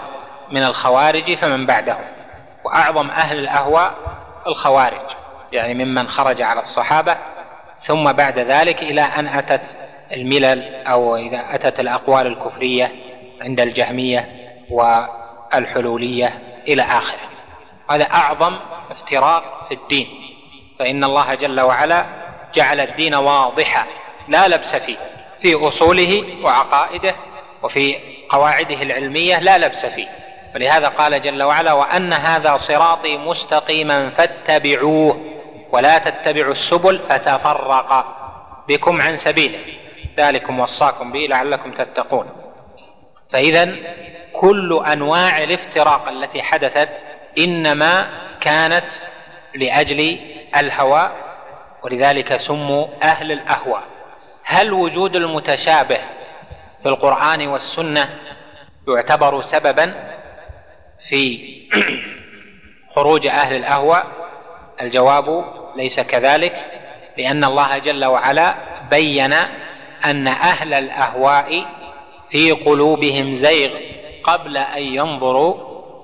من الخوارج فمن بعدهم. وأعظم أهل الأهواء الخوارج يعني ممن خرج على الصحابة ثم بعد ذلك إلى أن أتت الملل أو إذا أتت الأقوال الكفرية عند الجهمية والحلولية إلى آخره. هذا أعظم افتراق في الدين. فإن الله جل وعلا جعل الدين واضحا لا لبس فيه في أصوله وعقائده وفي قواعده العلمية لا لبس فيه. ولهذا قال جل وعلا وأن هذا صراطي مستقيما فاتبعوه ولا تتبعوا السبل فتفرق بكم عن سبيله. ذلكم وصاكم به لعلكم تتقون. فاذا كل أنواع الافتراق التي حدثت إنما كانت لأجل الهوى ولذلك سموا أهل الاهواء هل وجود المتشابه في القرآن والسنة يعتبر سببا في خروج أهل الاهواء الجواب ليس كذلك لأن الله جل وعلا بين أن أهل الأهواء في قلوبهم زيغ قبل أن ينظروا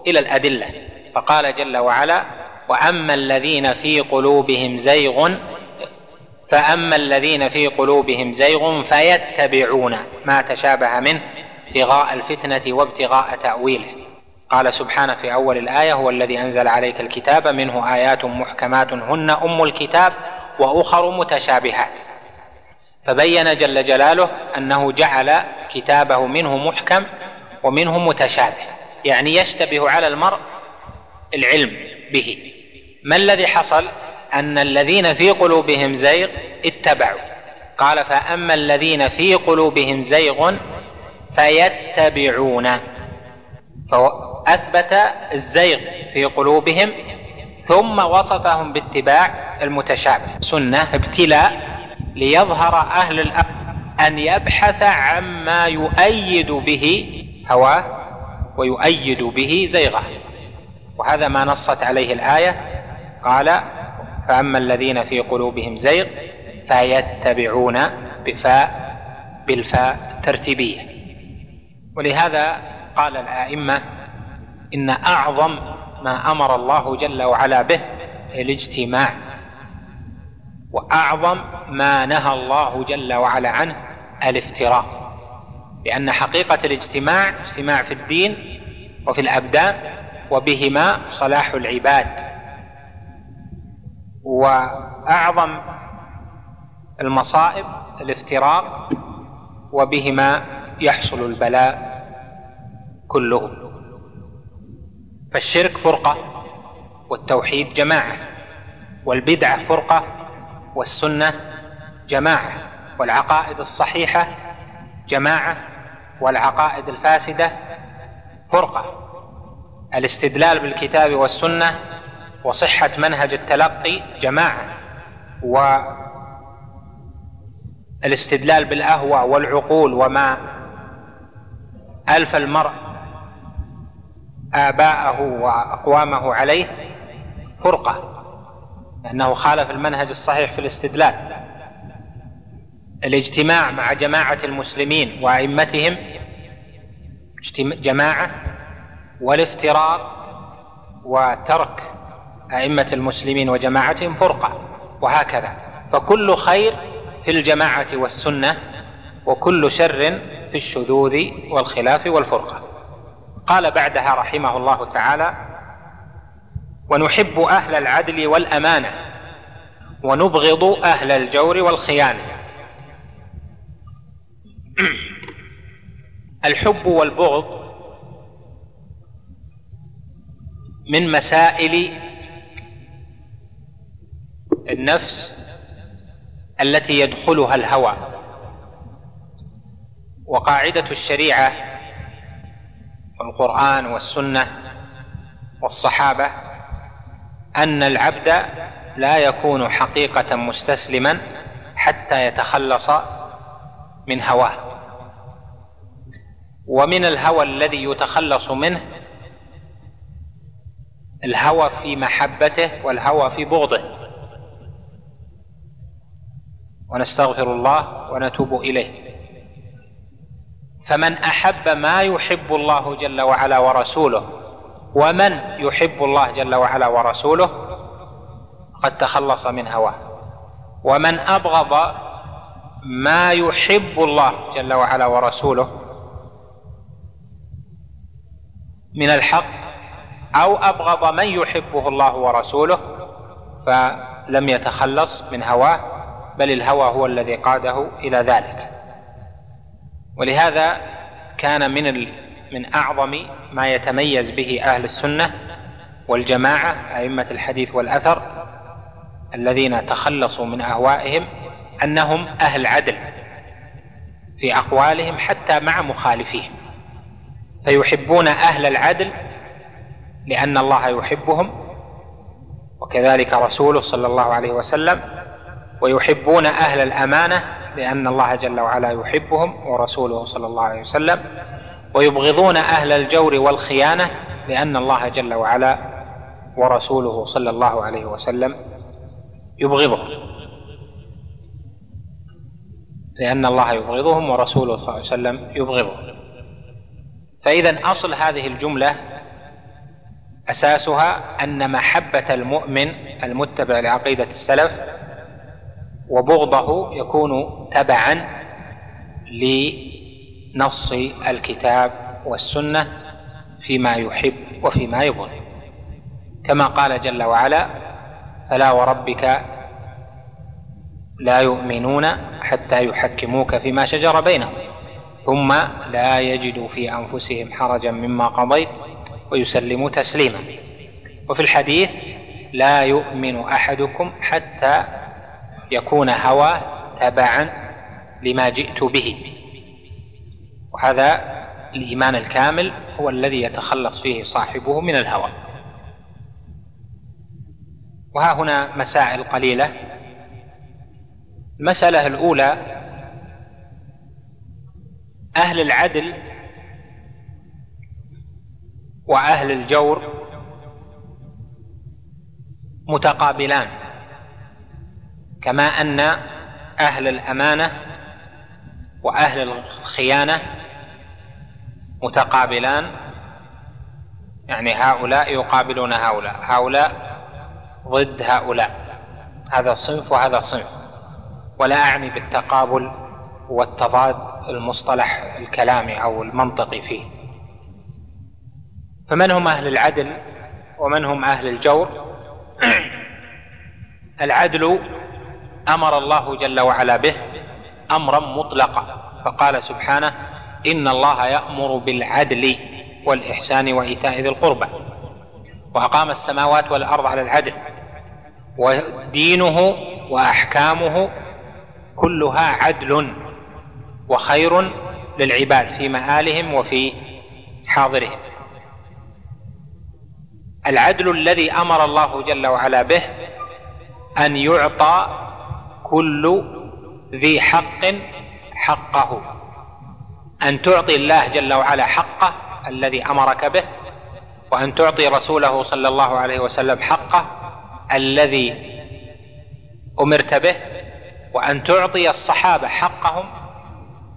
إلى الأدلة. فقال جل وعلا وأما الذين في قلوبهم زيغ فأما الذين في قلوبهم زيغ فيتبعون ما تشابه منه ابتغاء الفتنة وابتغاء تأويله. قال سبحانه في أول الآية هو الذي أنزل عليك الكتاب منه آيات محكمات هن أم الكتاب وأخر متشابهات. فبين جل جلاله أنه جعل كتابه منه محكم ومنه متشابه يعني يشتبه على المرء العلم به. ما الذي حصل؟ أن الذين في قلوبهم زيغ اتبعوا. قال فأما الذين في قلوبهم زيغ فيتبعون. فاثبت الزيغ في قلوبهم ثم وصفهم باتباع المتشابه. سنة ابتلاء ليظهر أهل الأمر أن يبحث عما يؤيد به هواه ويؤيد به زيغة. وهذا ما نصت عليه الآية. قال فأما الذين في قلوبهم زيغ فيتبعون بفاء بالفاء الترتيبية. ولهذا قال الآئمة إن أعظم ما أمر الله جل وعلا به الاجتماع. وأعظم ما نهى الله جل وعلا عنه الافتراق لأن حقيقة الاجتماع اجتماع في الدين وفي الأبدان وبهما صلاح العباد. وأعظم المصائب الافتراق وبهما يحصل البلاء كله. فالشرك فرقة والتوحيد جماعة والبدعة فرقة والسنة جماعة والعقائد الصحيحة جماعة والعقائد الفاسدة فرقة. الاستدلال بالكتاب والسنة وصحة منهج التلقي جماعة والاستدلال بالأهوى والعقول وما ألف المرء آباءه وأقوامه عليه فرقة. لأنه خالف المنهج الصحيح في الاستدلال. الاجتماع مع جماعة المسلمين وأئمتهم جماعة والافتراق وترك أئمة المسلمين وجماعتهم فرقة وهكذا. فكل خير في الجماعة والسنة وكل شر في الشذوذ والخلاف والفرقة. قال بعدها رحمه الله تعالى ونحب أهل العدل والأمانة ونبغض أهل الجور والخيانة. الحب والبغض من مسائل النفس التي يدخلها الهوى. وقاعدة الشريعة والقران والسنة والصحابة أن العبد لا يكون حقيقة مستسلما حتى يتخلص من هواه. ومن الهوى الذي يتخلص منه الهوى في محبته والهوى في بغضه. ونستغفر الله ونتوب إليه. فمن أحب ما يحب الله جل وعلا ورسوله ومن يحب الله جل وعلا ورسوله قد تخلص من هواه. ومن أبغض ما يحب الله جل وعلا ورسوله من الحق أو أبغض من يحبه الله ورسوله فلم يتخلص من هواه بل الهوى هو الذي قاده إلى ذلك. ولهذا كان من من أعظم ما يتميز به أهل السنة والجماعة أئمة الحديث والأثر الذين تخلصوا من أهوائهم أنهم أهل عدل في أقوالهم حتى مع مخالفيهم. فيحبون أهل العدل لأن الله يحبهم وكذلك رسوله صلى الله عليه وسلم ويحبون أهل الأمانة لأن الله جل وعلا يحبهم ورسوله صلى الله عليه وسلم. ويبغضون أهل الجور والخيانة لأن الله جل وعلا ورسوله صلى الله عليه وسلم يبغضهم لأن الله يبغضهم ورسوله صلى الله عليه وسلم يبغضهم فإذا أصل هذه الجملة أساسها أن محبة المؤمن المتبع لعقيدة السلف وبغضه يكون تبعا نص الكتاب والسنة فيما يحب وفيما يبغض كما قال جل وعلا فلا وربك لا يؤمنون حتى يحكموك فيما شجر بينهم ثم لا يجدوا في أنفسهم حرجا مما قضيت ويسلموا تسليما. وفي الحديث لا يؤمن أحدكم حتى يكون هواه تبعا لما جئت به. وهذا الإيمان الكامل هو الذي يتخلص فيه صاحبه من الهوى. وها هنا مسائل قليلة. المسألة الأولى أهل العدل وأهل الجور متقابلان كما أن أهل الأمانة وأهل الخيانة متقابلان. يعني هؤلاء يقابلون هؤلاء. هؤلاء ضد هؤلاء. هذا صنف وهذا صنف. ولا أعني بالتقابل والتضاد المصطلح الكلامي أو المنطقي فيه. فمن هم أهل العدل ومن هم أهل الجور؟ العدل أمر الله جل وعلا به أمرا مطلقا. فقال سبحانه إن الله يأمر بالعدل والإحسان وإيتاء ذي القربى. وأقام السماوات والأرض على العدل. ودينه وأحكامه كلها عدل وخير للعباد في مآلهم وفي حاضرهم. العدل الذي أمر الله جل وعلا به أن يعطى كل ذي حق حقه. أن تعطي الله جل وعلا حقه الذي أمرك به وأن تعطي رسوله صلى الله عليه وسلم حقه الذي أمرت به وأن تعطي الصحابة حقهم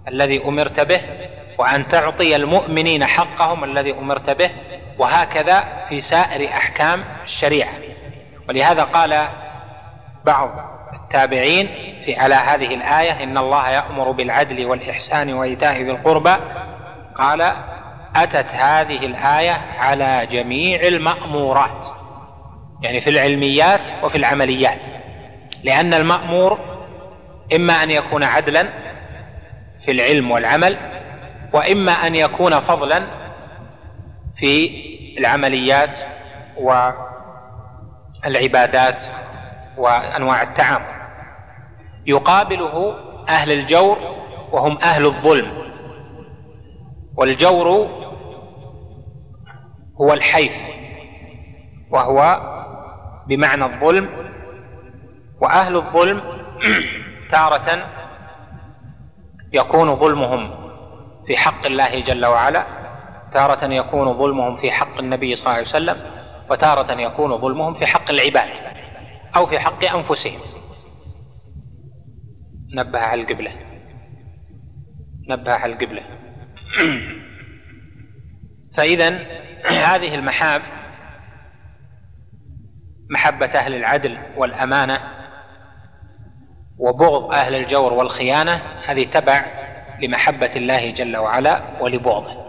الذي أمرت به وأن تعطي المؤمنين حقهم الذي أمرت به وهكذا في سائر أحكام الشريعة. ولهذا قال بعض التابعين في على هذه الآية إن الله يأمر بالعدل والإحسان وإيتاء ذي القربى. قال أتت هذه الآية على جميع المأمورات يعني في العلميات وفي العمليات. لأن المأمور إما أن يكون عدلا في العلم والعمل وإما أن يكون فضلا في العمليات والعبادات وأنواع التعامل. يقابله أهل الجور وهم أهل الظلم. والجور هو الحيف وهو بمعنى الظلم. وأهل الظلم تارة يكون ظلمهم في حق الله جل وعلا تارة يكون ظلمهم في حق النبي صلى الله عليه وسلم وتارة يكون ظلمهم في حق العباد أو في حق أنفسهم. نبه على القبلة. نبه على القبلة. فإذا هذه المحاب محبة أهل العدل والأمانة وبغض أهل الجور والخيانة هذه تبع لمحبة الله جل وعلا ولبغضه.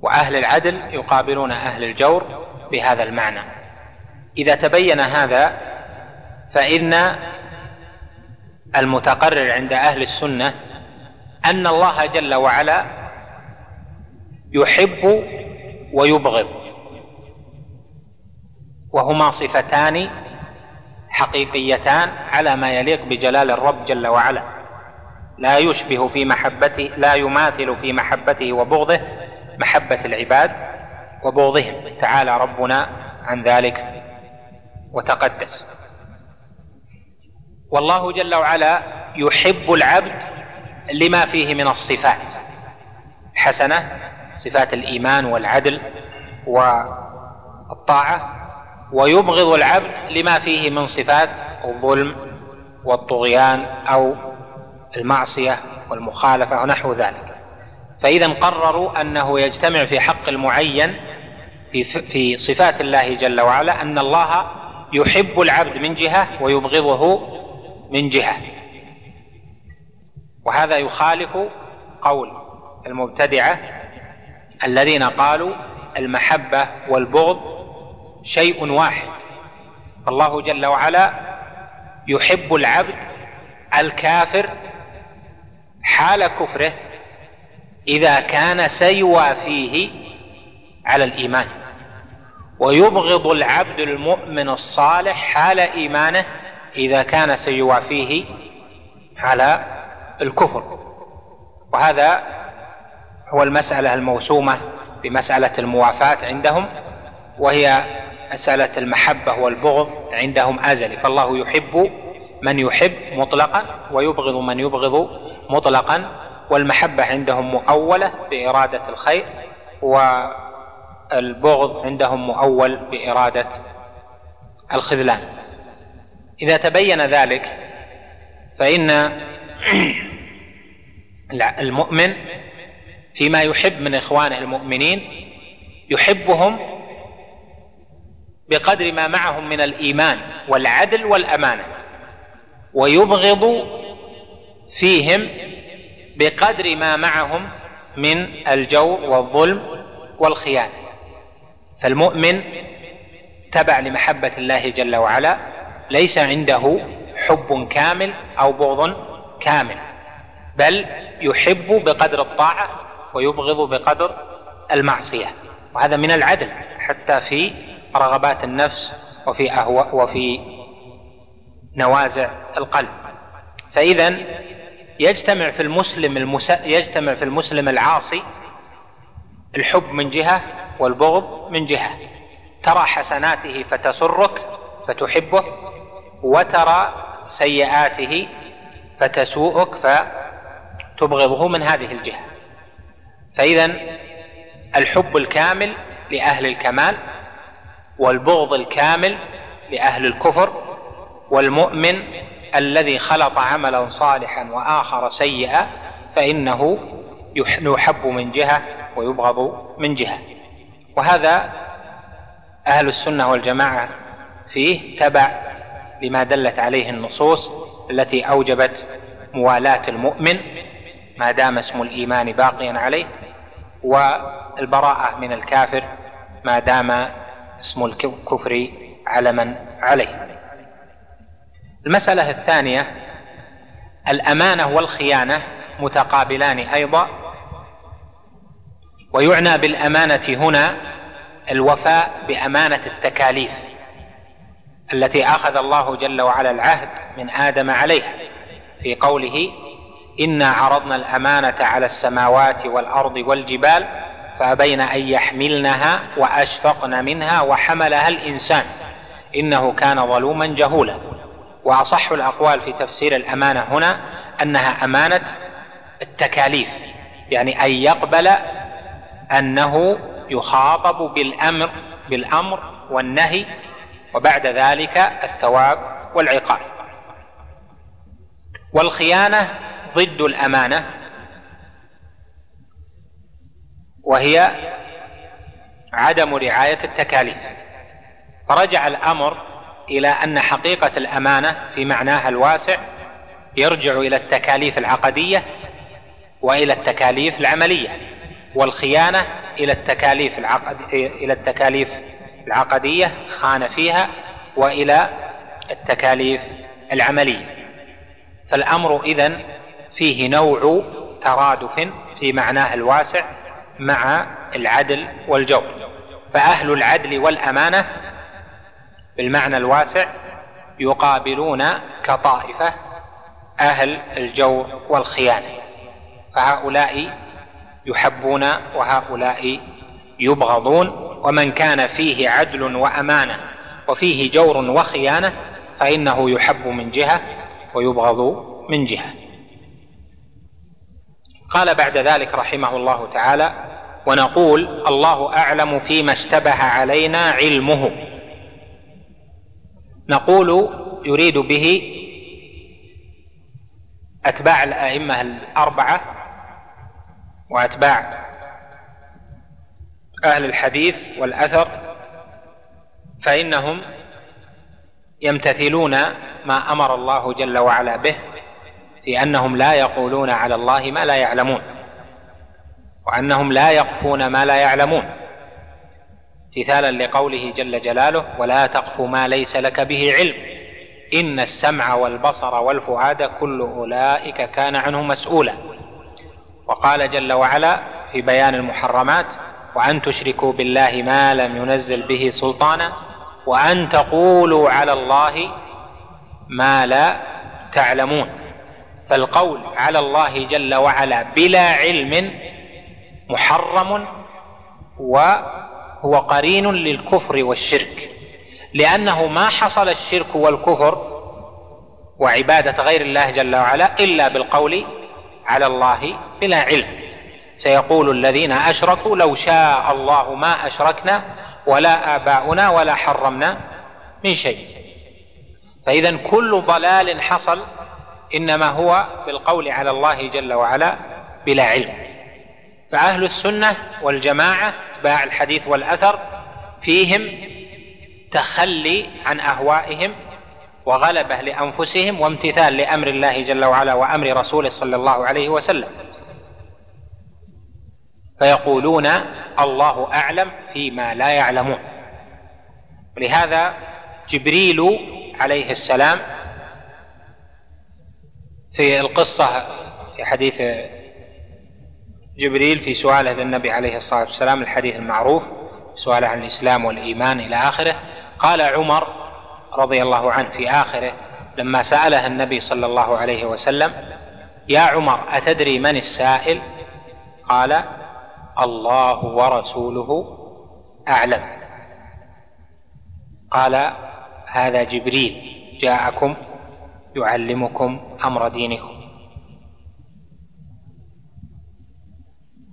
وأهل العدل يقابلون أهل الجور بهذا المعنى. إذا تبين هذا فإن المتقرر عند أهل السنة أن الله جل وعلا يحب ويبغض وهما صفتان حقيقيتان على ما يليق بجلال الرب جل وعلا. لا يشبه في محبته لا يماثل في محبته وبغضه محبة العباد وبغضهم. تعالى ربنا عن ذلك وتقدس. والله جل وعلا يحب العبد لما فيه من الصفات. حسنة صفات الإيمان والعدل والطاعة ويبغض العبد لما فيه من صفات الظلم والطغيان أو المعصية والمخالفة ونحو ذلك. فإذا قرروا أنه يجتمع في حق المعين في في صفات الله جل وعلا أن الله يحب العبد من جهة ويبغضه من جهة. وهذا يخالف قول المبتدعة الذين قالوا المحبة والبغض شيء واحد. فالله جل وعلا يحب العبد الكافر حال كفره إذا كان سيوى فيه على الإيمان. ويبغض العبد المؤمن الصالح حال إيمانه إذا كان سيوى فيه على الكفر. وهذا هو المسألة الموسومة بمسألة الموافاة عندهم وهي مسألة المحبة والبغض عندهم أزلي فالله يحب من يحب مطلقا ويبغض من يبغض مطلقا. والمحبة عندهم مؤولة بإرادة الخير والبغض عندهم مؤول بإرادة الخذلان. إذا تبين ذلك فإن المؤمن فيما يحب من إخوانه المؤمنين يحبهم بقدر ما معهم من الإيمان والعدل والأمانة ويبغض فيهم بقدر ما معهم من الجور والظلم والخيانة. فالمؤمن تبع لمحبة الله جل وعلا ليس عنده حب كامل أو بغض كامل بل يحب بقدر الطاعة ويبغض بقدر المعصية وهذا من العدل حتى في رغبات النفس وفي أهواء وفي نوازع القلب. فإذا يجتمع في المسلم المس... يجتمع في المسلم العاصي الحب من جهة والبغض من جهة. ترى حسناته فتسرك فتحبه وترى سيئاته فتسوءك فتبغضه من هذه الجهة. فإذا الحب الكامل لأهل الكمال والبغض الكامل لأهل الكفر والمؤمن الذي خلط عملا صالحا وآخر سيئا فإنه يحب من جهة ويبغض من جهة. وهذا أهل السنة والجماعة فيه تبع لما دلت عليه النصوص التي أوجبت موالاة المؤمن ما دام اسم الإيمان باقيا عليه والبراءة من الكافر ما دام اسم الكفر علما عليه. المسألة الثانية الأمانة والخيانة متقابلان أيضا ويعنى بالأمانة هنا الوفاء بأمانة التكاليف. التي أخذ الله جل وعلا العهد من آدم عليها في قوله إنا عرضنا الأمانة على السماوات والأرض والجبال فأبين أن يحملنها وأشفقن منها وحملها الإنسان إنه كان ظلوما جهولا. وأصح الأقوال في تفسير الأمانة هنا أنها أمانة التكاليف يعني أن يقبل أنه يخاطب بالأمر بالأمر والنهي وبعد ذلك الثواب والعقاب. والخيانة ضد الأمانة وهي عدم رعاية التكاليف. فرجع الأمر إلى أن حقيقة الأمانة في معناها الواسع يرجع إلى التكاليف العقدية وإلى التكاليف العملية والخيانة إلى التكاليف العقد إلى التكاليف العقدية خان فيها وإلى التكاليف العملية. فالأمر إذن فيه نوع ترادف في معناه الواسع مع العدل والجور. فأهل العدل والأمانة بالمعنى الواسع يقابلون كطائفة أهل الجور والخيانة. فهؤلاء يحبون وهؤلاء يبغضون ومن كان فيه عدل وأمانة وفيه جور وخيانة فإنه يحب من جهة ويبغض من جهة. قال بعد ذلك رحمه الله تعالى ونقول الله أعلم فيما اشتبه علينا علمه. نقول يريد به أتباع الأئمة الأربعة وأتباع أهل الحديث والأثر فإنهم يمتثلون ما أمر الله جل وعلا به في أنهم لا يقولون على الله ما لا يعلمون وأنهم لا يقفون ما لا يعلمون. امتثالا لقوله جل جلاله ولا تقف ما ليس لك به علم إن السمع والبصر والفؤاد كل أولئك كان عنه مسؤولا. وقال جل وعلا في بيان المحرمات وأن تشركوا بالله ما لم ينزل به سلطانا وأن تقولوا على الله ما لا تعلمون. فالقول على الله جل وعلا بلا علم محرم و هو قرين للكفر والشرك. لأنه ما حصل الشرك والكفر وعبادة غير الله جل وعلا إلا بالقول على الله بلا علم. سيقول الذين أشركوا لو شاء الله ما أشركنا ولا آباؤنا ولا حرمنا من شيء. فإذا كل ضلال حصل إنما هو بالقول على الله جل وعلا بلا علم. فأهل السنة والجماعة اتباع الحديث والأثر فيهم تخلي عن أهوائهم وغلبة لأنفسهم وامتثال لأمر الله جل وعلا وأمر رسوله صلى الله عليه وسلم. فيقولون الله أعلم فيما لا يعلمون. ولهذا جبريل عليه السلام في القصة في حديث جبريل في سؤاله للنبي عليه الصلاة والسلام الحديث المعروف سؤاله عن الإسلام والإيمان إلى آخره قال عمر رضي الله عنه في آخره لما سأله النبي صلى الله عليه وسلم يا عمر أتدري من السائل؟ قال الله ورسوله أعلم. قال هذا جبريل جاءكم يعلمكم أمر دينكم.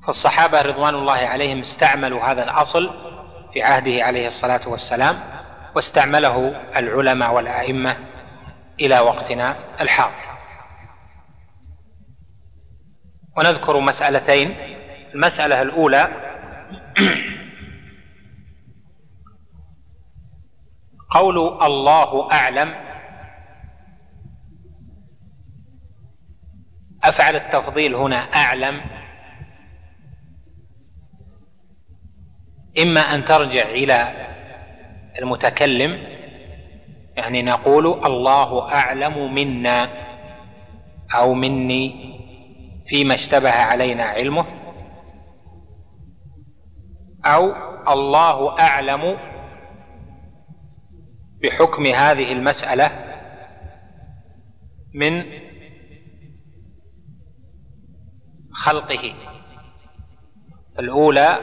فالصحابة رضوان الله عليهم استعملوا هذا الأصل في عهده عليه الصلاة والسلام واستعمله العلماء والأئمة إلى وقتنا الحاضر. ونذكر مسألتين المسألة الأولى. قول الله أعلم. أفعل التفضيل هنا أعلم. إما أن ترجع إلى المتكلم. يعني نقول الله أعلم منا أو مني فيما اشتبه علينا علمه. أو الله أعلم بحكم هذه المسألة من خلقه. الأولى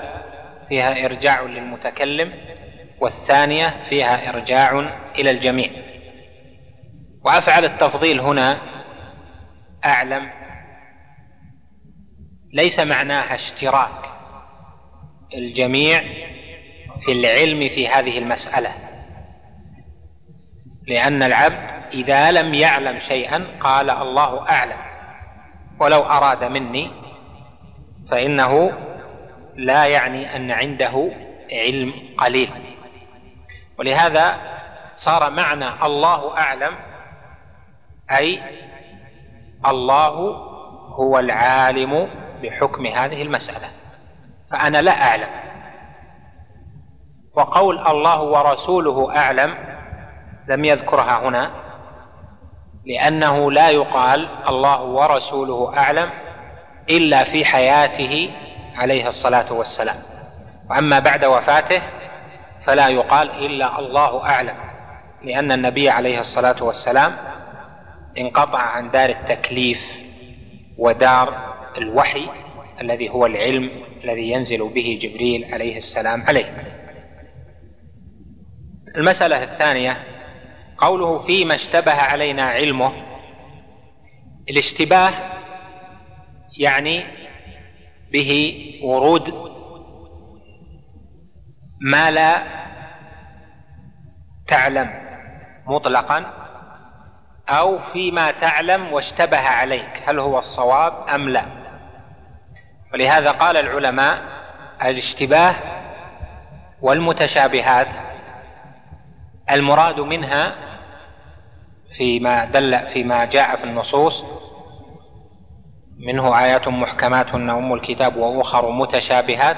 فيها إرجاع للمتكلم والثانية فيها إرجاع إلى الجميع. وأفعل التفضيل هنا أعلم ليس معناها اشتراك. الجميع في العلم في هذه المسألة. لأن العبد إذا لم يعلم شيئا قال الله أعلم. ولو أراد مني فإنه لا يعني أن عنده علم قليل. ولهذا صار معنى الله أعلم أي الله هو العالم بحكم هذه المسألة. فأنا لا أعلم. وقول الله ورسوله أعلم لم يذكرها هنا لأنه لا يقال الله ورسوله أعلم إلا في حياته عليه الصلاة والسلام. وأما بعد وفاته فلا يقال إلا الله أعلم لأن النبي عليه الصلاة والسلام انقطع عن دار التكليف ودار الوحي الذي هو العلم الذي ينزل به جبريل عليه السلام عليه. المسألة الثانية قوله فيما اشتبه علينا علمه الاشتباه يعني به ورود ما لا تعلم مطلقا أو فيما تعلم واشتبه عليك هل هو الصواب أم لا. ولهذا قال العلماء الاشتباه والمتشابهات المراد منها فيما دل فيما جاء في النصوص منه آيات محكمات هن أم الكتاب وأخر متشابهات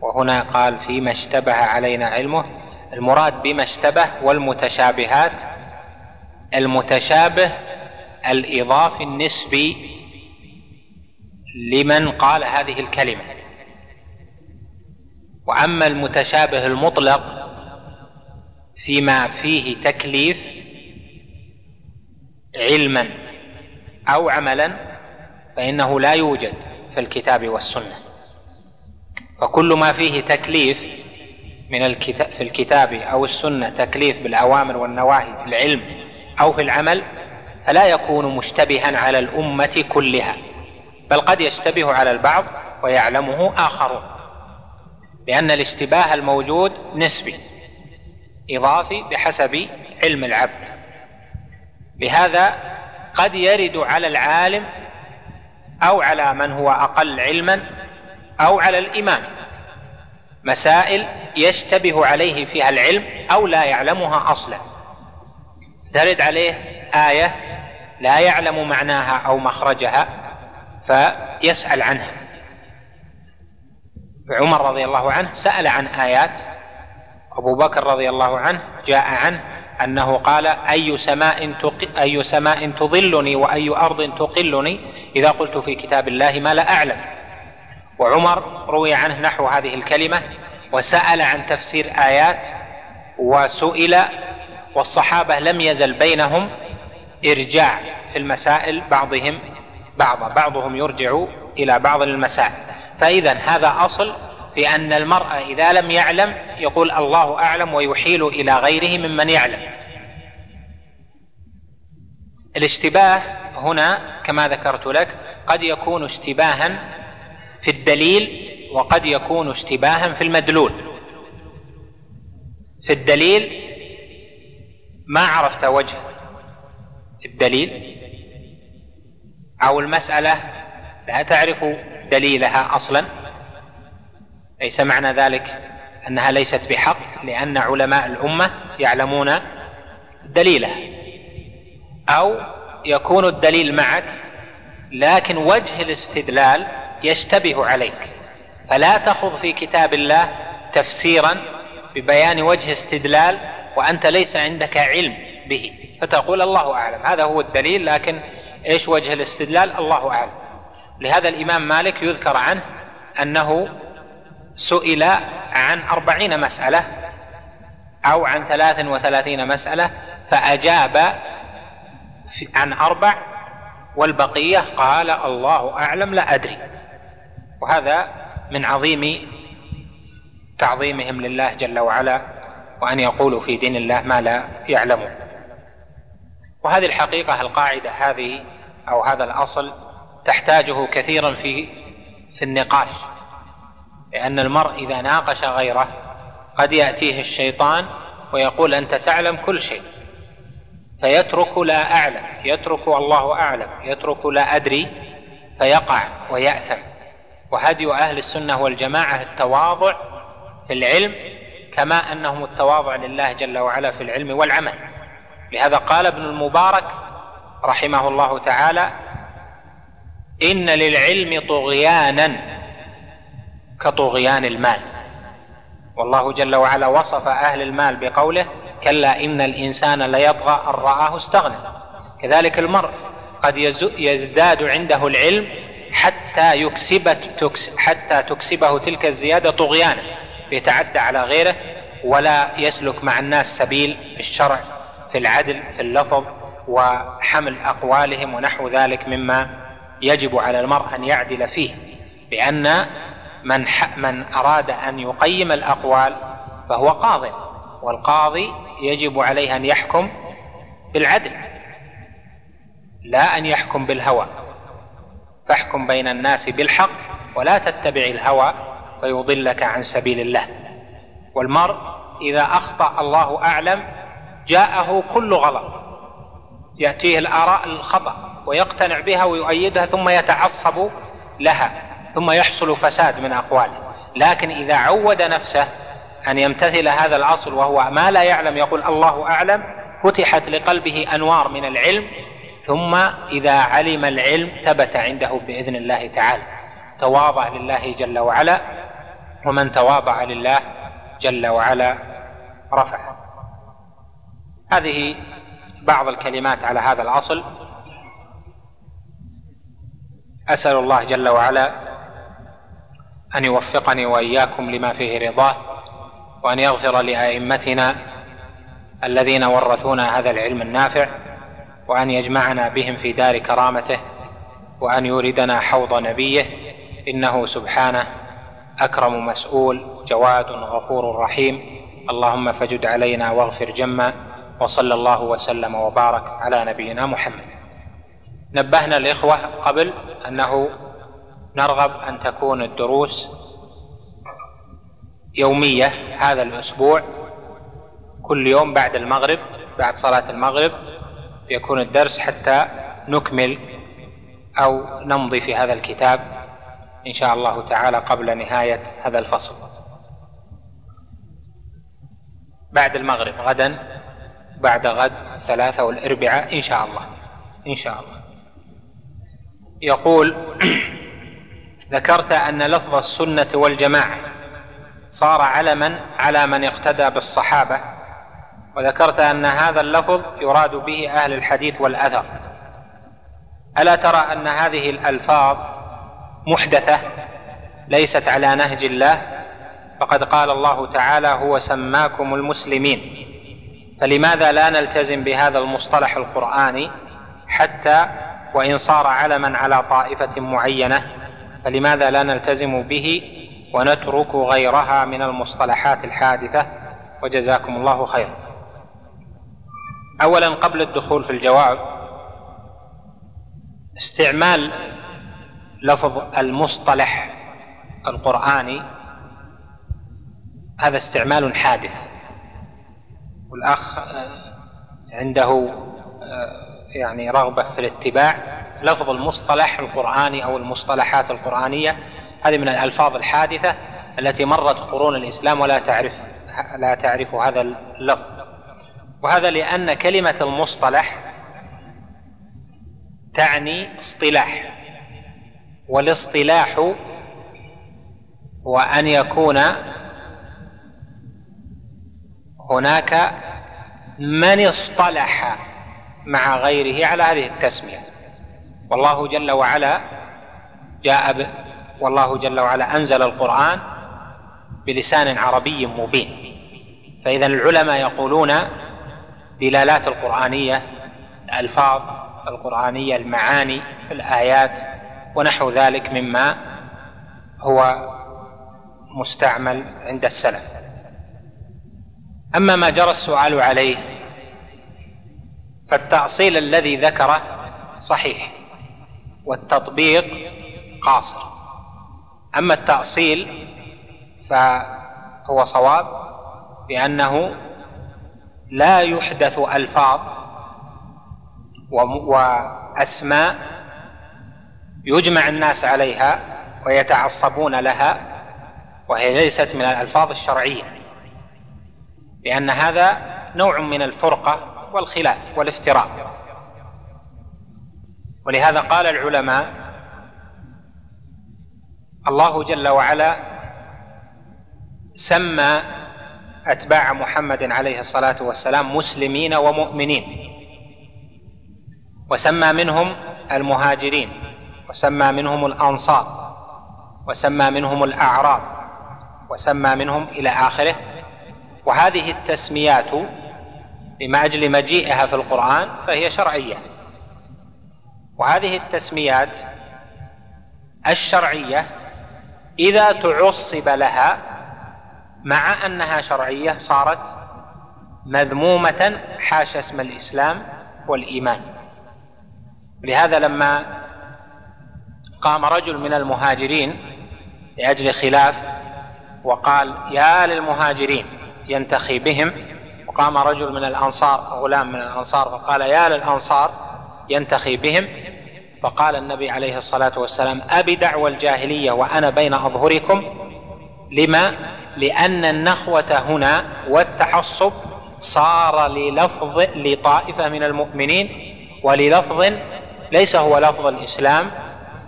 وهنا قال فيما اشتبه علينا علمه المراد بما اشتبه والمتشابهات المتشابه الإضافي النسبي لمن قال هذه الكلمة. وأما المتشابه المطلق فيما فيه تكليف علما أو عملا فإنه لا يوجد في الكتاب والسنة. فكل ما فيه تكليف من الكتاب في الكتاب أو السنة تكليف بالأوامر والنواهي في العلم أو في العمل فلا يكون مشتبها على الأمة كلها. بل قد يشتبه على البعض ويعلمه اخرون لأن الاشتباه الموجود نسبي إضافي بحسب علم العبد. لهذا قد يرد على العالم أو على من هو أقل علما أو على الإمام مسائل يشتبه عليه فيها العلم أو لا يعلمها أصلا. ترد عليه آية لا يعلم معناها أو مخرجها فيسأل عنها. عمر رضي الله عنه سأل عن آيات. أبو بكر رضي الله عنه جاء عنه أنه قال أي سماء أي سماء تظلني وأي أرض تقلني؟ إذا قلت في كتاب الله ما لا أعلم. وعمر روي عنه نحو هذه الكلمة وسأل عن تفسير آيات وسئل والصحابة لم يزل بينهم إرجاع في المسائل بعضهم بعضا بعضهم يرجع إلى بعض المسائل فاذا هذا أصل في أن المرء إذا لم يعلم يقول الله أعلم ويحيل إلى غيره ممن يعلم. الاشتباه هنا كما ذكرت لك قد يكون اشتباها في الدليل وقد يكون اشتباها في المدلول. في الدليل ما عرفت وجه الدليل؟ أو المسألة لا تعرف دليلها أصلا. ليس معنى ذلك أنها ليست بحق لأن علماء الأمة يعلمون دليلها. أو يكون الدليل معك لكن وجه الاستدلال يشتبه عليك. فلا تخض في كتاب الله تفسيرا ببيان وجه استدلال وأنت ليس عندك علم به. فتقول الله أعلم. هذا هو الدليل لكن إيش وجه الاستدلال؟ الله أعلم. لهذا الإمام مالك يذكر عنه أنه سئل عن أربعين مسألة أو عن ثلاث وثلاثين مسألة فأجاب عن أربع والبقية قال الله أعلم لا أدري. وهذا من عظيم تعظيمهم لله جل وعلا وأن يقولوا في دين الله ما لا يعلمون. وهذه الحقيقة القاعدة هذه أو هذا الأصل تحتاجه كثيرا في في النقاش لأن المرء إذا ناقش غيره قد يأتيه الشيطان ويقول أنت تعلم كل شيء فيترك لا أعلم يترك الله أعلم يترك لا أدري فيقع ويأثم. وهدي أهل السنة والجماعة التواضع في العلم كما أنهم التواضع لله جل وعلا في العلم والعمل. لهذا قال ابن المبارك رحمه الله تعالى إن للعلم طغيانا كطغيان المال. والله جل وعلا وصف أهل المال بقوله كلا إن الإنسان ليطغى أن رآه استغنى. كذلك المرء قد يزداد عنده العلم حتى يكسبت حتى تكسبه تلك الزيادة طغيانا يتعدى على غيره ولا يسلك مع الناس سبيل الشرع في العدل في اللفظ وحمل أقوالهم ونحو ذلك مما يجب على المرء أن يعدل فيه لأن من من أراد أن يقيم الأقوال فهو قاض والقاضي يجب عليه أن يحكم بالعدل لا أن يحكم بالهوى. فاحكم بين الناس بالحق ولا تتبع الهوى فيضلك عن سبيل الله. والمرء إذا أخطأ الله أعلم جاءه كل غلط. يأتيه الآراء الخطا ويقتنع بها ويؤيدها ثم يتعصب لها ثم يحصل فساد من أقواله. لكن إذا عود نفسه أن يمتثل هذا الاصل وهو ما لا يعلم يقول الله أعلم فتحت لقلبه أنوار من العلم ثم إذا علم العلم ثبت عنده بإذن الله تعالى. تواضع لله جل وعلا ومن تواضع لله جل وعلا رفعه. هذه بعض الكلمات على هذا الأصل. أسأل الله جل وعلا أن يوفقني وإياكم لما فيه رضاه وأن يغفر لأئمتنا الذين ورثونا هذا العلم النافع وأن يجمعنا بهم في دار كرامته وأن يوردنا حوض نبيه إنه سبحانه أكرم مسؤول جواد غفور رحيم. اللهم فجد علينا واغفر جما. وصلى الله وسلم وبارك على نبينا محمد. نبهنا الإخوة قبل أنه نرغب أن تكون الدروس يومية هذا الأسبوع. كل يوم بعد المغرب بعد صلاة المغرب يكون الدرس حتى نكمل أو نمضي في هذا الكتاب إن شاء الله تعالى قبل نهاية هذا الفصل. بعد المغرب غدا بعد غد الثلاثة والأربعاء إن شاء الله. إن شاء الله. يقول ذكرت أن لفظ السنة والجماعة صار علما على من اقتدى بالصحابة وذكرت أن هذا اللفظ يراد به أهل الحديث والأثر. ألا ترى أن هذه الألفاظ محدثة ليست على نهج الله؟ فقد قال الله تعالى هو سماكم المسلمين. فلماذا لا نلتزم بهذا المصطلح القرآني حتى وإن صار علما على طائفة معينة؟ فلماذا لا نلتزم به ونترك غيرها من المصطلحات الحادثة؟ وجزاكم الله خيرا اولا قبل الدخول في الجواب استعمال لفظ المصطلح القرآني هذا استعمال حادث. والأخ عنده يعني رغبة في الاتباع. لفظ المصطلح القرآني أو المصطلحات القرآنية هذه من الألفاظ الحادثة التي مرت قرون الإسلام ولا تعرف لا تعرف هذا اللفظ. وهذا لأن كلمة المصطلح تعني اصطلاح. والاصطلاح هو أن يكون هناك من اصطلح مع غيره على هذه التسمية. والله جل وعلا جاء ب... والله جل وعلا أنزل القرآن بلسان عربي مبين. فإذا العلماء يقولون دلالات القرآنية الألفاظ القرآنية المعاني الآيات ونحو ذلك مما هو مستعمل عند السلف. أما ما جرى السؤال عليه فالتأصيل الذي ذكره صحيح والتطبيق قاصر. أما التأصيل فهو صواب بانه لا يحدث ألفاظ وأسماء يجمع الناس عليها ويتعصبون لها وهي ليست من الألفاظ الشرعية. لأن هذا نوع من الفرقة والخلاف والافتراء. ولهذا قال العلماء الله جل وعلا سمى أتباع محمد عليه الصلاة والسلام مسلمين ومؤمنين وسمى منهم المهاجرين وسمى منهم الأنصار وسمى منهم الأعراب وسمى منهم إلى آخره. وهذه التسميات من أجل مجيئها في القرآن فهي شرعية. وهذه التسميات الشرعية إذا تعصب لها مع أنها شرعية صارت مذمومة حاشا اسم الإسلام والإيمان. لهذا لما قام رجل من المهاجرين لأجل خلاف وقال يا للمهاجرين ينتخي بهم. وقام رجل من الأنصار غلام من الأنصار فقال يا للأنصار ينتخي بهم. فقال النبي عليه الصلاة والسلام أبي دعوى الجاهلية وأنا بين أظهركم. لما؟ لأن النخوة هنا والتعصب صار للفظ لطائفة من المؤمنين وللفظ ليس هو لفظ الإسلام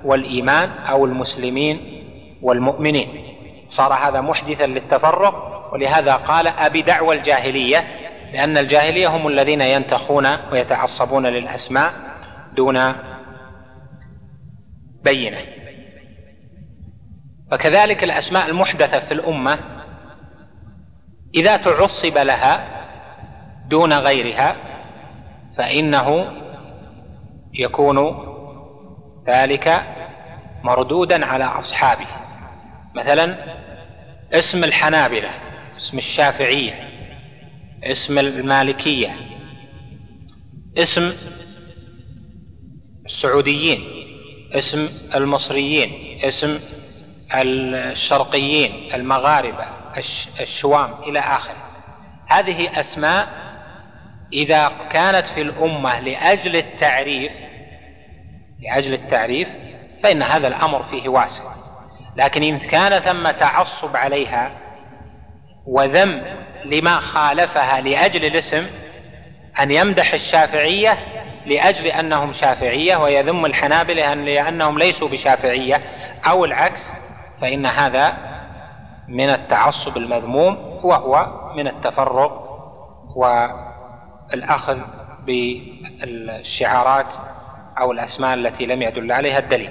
والإيمان أو المسلمين والمؤمنين. صار هذا محدثا للتفرق. ولهذا قال أبي دعوى الجاهلية لأن الجاهلية هم الذين ينتخون ويتعصبون للأسماء دون بينة. فكذلك الأسماء المحدثة في الأمة إذا تعصب لها دون غيرها فإنه يكون ذلك مردودا على أصحابه. مثلا اسم الحنابلة. اسم الشافعية اسم المالكية اسم السعوديين اسم المصريين اسم الشرقيين المغاربة الشوام إلى آخره. هذه أسماء إذا كانت في الأمة لأجل التعريف لأجل التعريف فإن هذا الأمر فيه واسع. لكن إن كان ثم تعصب عليها وذم لما خالفها لأجل الاسم أن يمدح الشافعية لأجل أنهم شافعية ويذم الحنابلة لأنهم ليسوا بشافعية أو العكس فإن هذا من التعصب المذموم وهو من التفرق والأخذ بالشعارات أو الأسماء التي لم يدل عليها الدليل.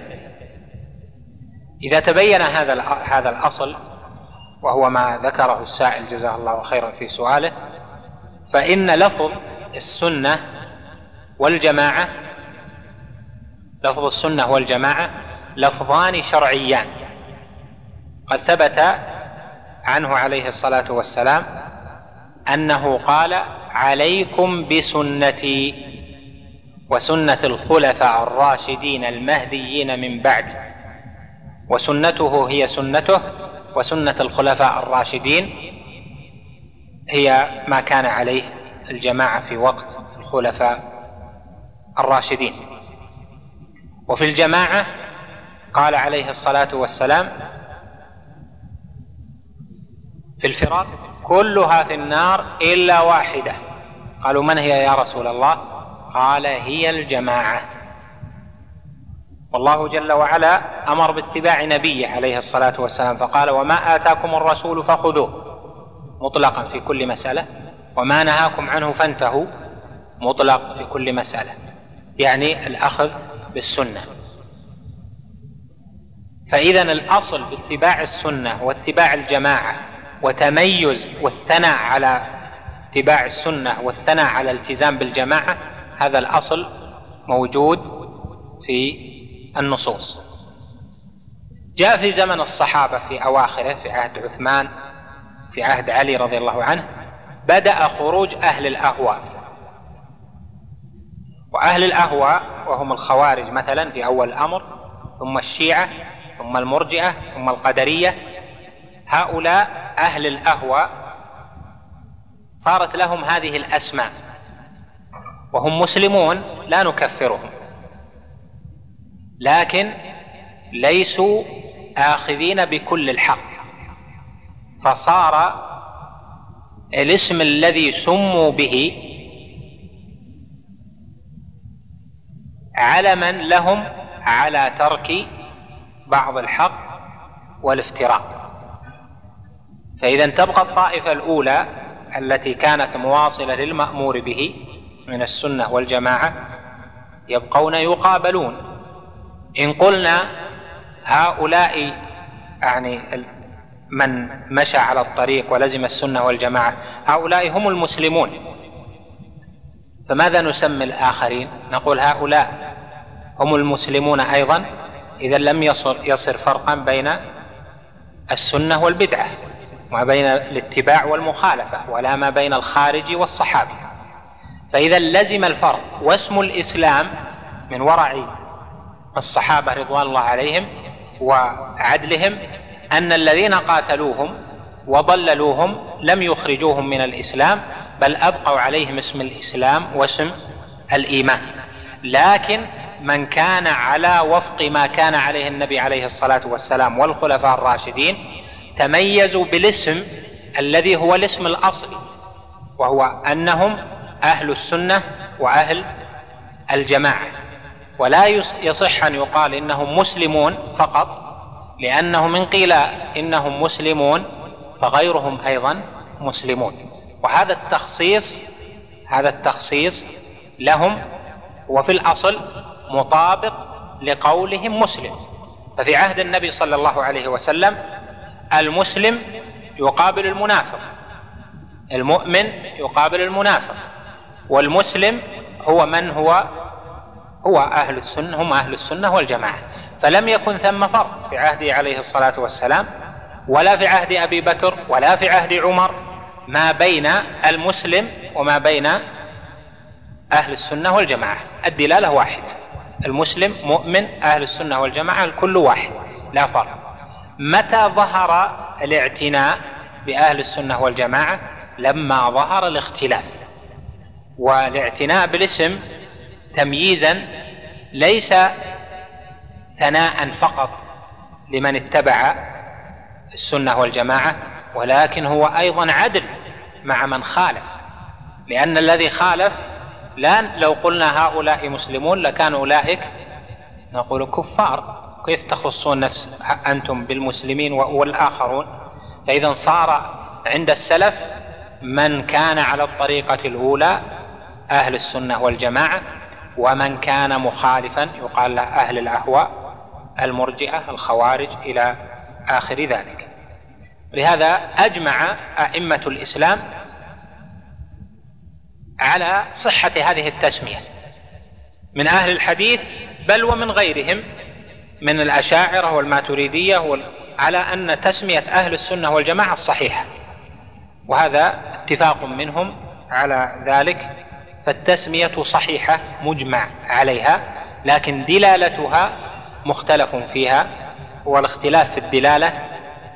إذا تبين هذا هذا الأصل وهو ما ذكره السائل جزاه الله خيرا في سؤاله فإن لفظ السنة والجماعة لفظ السنة والجماعة لفظان شرعيان. قد ثبت عنه عليه الصلاة والسلام أنه قال عليكم بسنتي وسنة الخلفاء الراشدين المهديين من بعدي وسنته هي سنته وسنة الخلفاء الراشدين هي ما كان عليه الجماعة في وقت الخلفاء الراشدين. وفي الجماعة قال عليه الصلاة والسلام في الفراق كلها في النار إلا واحدة. قالوا من هي يا رسول الله؟ قال هي الجماعة. والله جل وعلا أمر باتباع نبيه عليه الصلاة والسلام فقال وما آتاكم الرسول فخذوه. مطلقا في كل مسألة. وما نهاكم عنه فانتهوا. مطلق في كل مسألة. يعني الأخذ بالسنة. فاذا الأصل باتباع السنة واتباع الجماعة وتميز والثناء على اتباع السنة والثناء على الالتزام بالجماعة هذا الأصل موجود في النصوص. جاء في زمن الصحابة في أواخره في عهد عثمان في عهد علي رضي الله عنه بدأ خروج أهل الأهواء. وأهل الأهواء وهم الخوارج مثلا في أول الأمر ثم الشيعة ثم المرجئة ثم القدرية. هؤلاء أهل الأهواء صارت لهم هذه الأسماء وهم مسلمون لا نكفرهم. لكن ليسوا آخذين بكل الحق. فصار الاسم الذي سموا به علما لهم على ترك بعض الحق والافتراء فإذا تبقى الطائفة الأولى التي كانت مواصلة للمأمور به من السنة والجماعة يبقون يقابلون. إن قلنا هؤلاء يعني من مشى على الطريق ولزم السنة والجماعة هؤلاء هم المسلمون. فماذا نسمي الآخرين؟ نقول هؤلاء هم المسلمون أيضا إذا لم يصر, يصر فرقا بين السنة والبدعة وما بين الاتباع والمخالفة ولا ما بين الخارج والصحابي. فإذا لزم الفرق واسم الإسلام من ورع الصحابة رضوان الله عليهم وعدلهم أن الذين قاتلوهم وضللوهم لم يخرجوهم من الإسلام بل أبقوا عليهم اسم الإسلام واسم الإيمان. لكن من كان على وفق ما كان عليه النبي عليه الصلاة والسلام والخلفاء الراشدين تميزوا بالاسم الذي هو الاسم الأصلي وهو أنهم أهل السنة وأهل الجماعة. ولا يصح أن يقال إنهم مسلمون فقط لأنه من قيل إنهم مسلمون فغيرهم أيضا مسلمون. وهذا التخصيص هذا التخصيص لهم وفي الأصل مطابق لقولهم مسلم. ففي عهد النبي صلى الله عليه وسلم المسلم يقابل المنافق المؤمن يقابل المنافق والمسلم هو من هو هو أهل السنة هم أهل السنة والجماعة. فلم يكن ثم فرق في عهده عليه الصلاة والسلام ولا في عهد أبي بكر ولا في عهد عمر ما بين المسلم وما بين أهل السنة والجماعة. الدلالة واحدة المسلم مؤمن أهل السنة والجماعة الكل واحد لا فرق. متى ظهر الاعتناء بأهل السنة والجماعة؟ لما ظهر الاختلاف. والاعتناء بالاسم تمييزا ليس ثناء فقط لمن اتبع السنة والجماعة ولكن هو أيضا عدل مع من خالف. لأن الذي خالف لا لو قلنا هؤلاء مسلمون لكان أولئك نقول كفار. كيف تخصون نفس أنتم بالمسلمين والآخرون؟ فإذا صار عند السلف من كان على الطريقة الأولى أهل السنة والجماعة ومن كان مخالفا يقال له أهل الأهواء المرجئة الخوارج إلى آخر ذلك. لهذا أجمع أئمة الإسلام على صحة هذه التسمية. من أهل الحديث بل ومن غيرهم من الأشاعرة والماتريدية على أن تسمية أهل السنة والجماعة الصحيحه وهذا اتفاق منهم على ذلك. فالتسمية صحيحة مجمع عليها لكن دلالتها مختلف فيها والاختلاف في الدلالة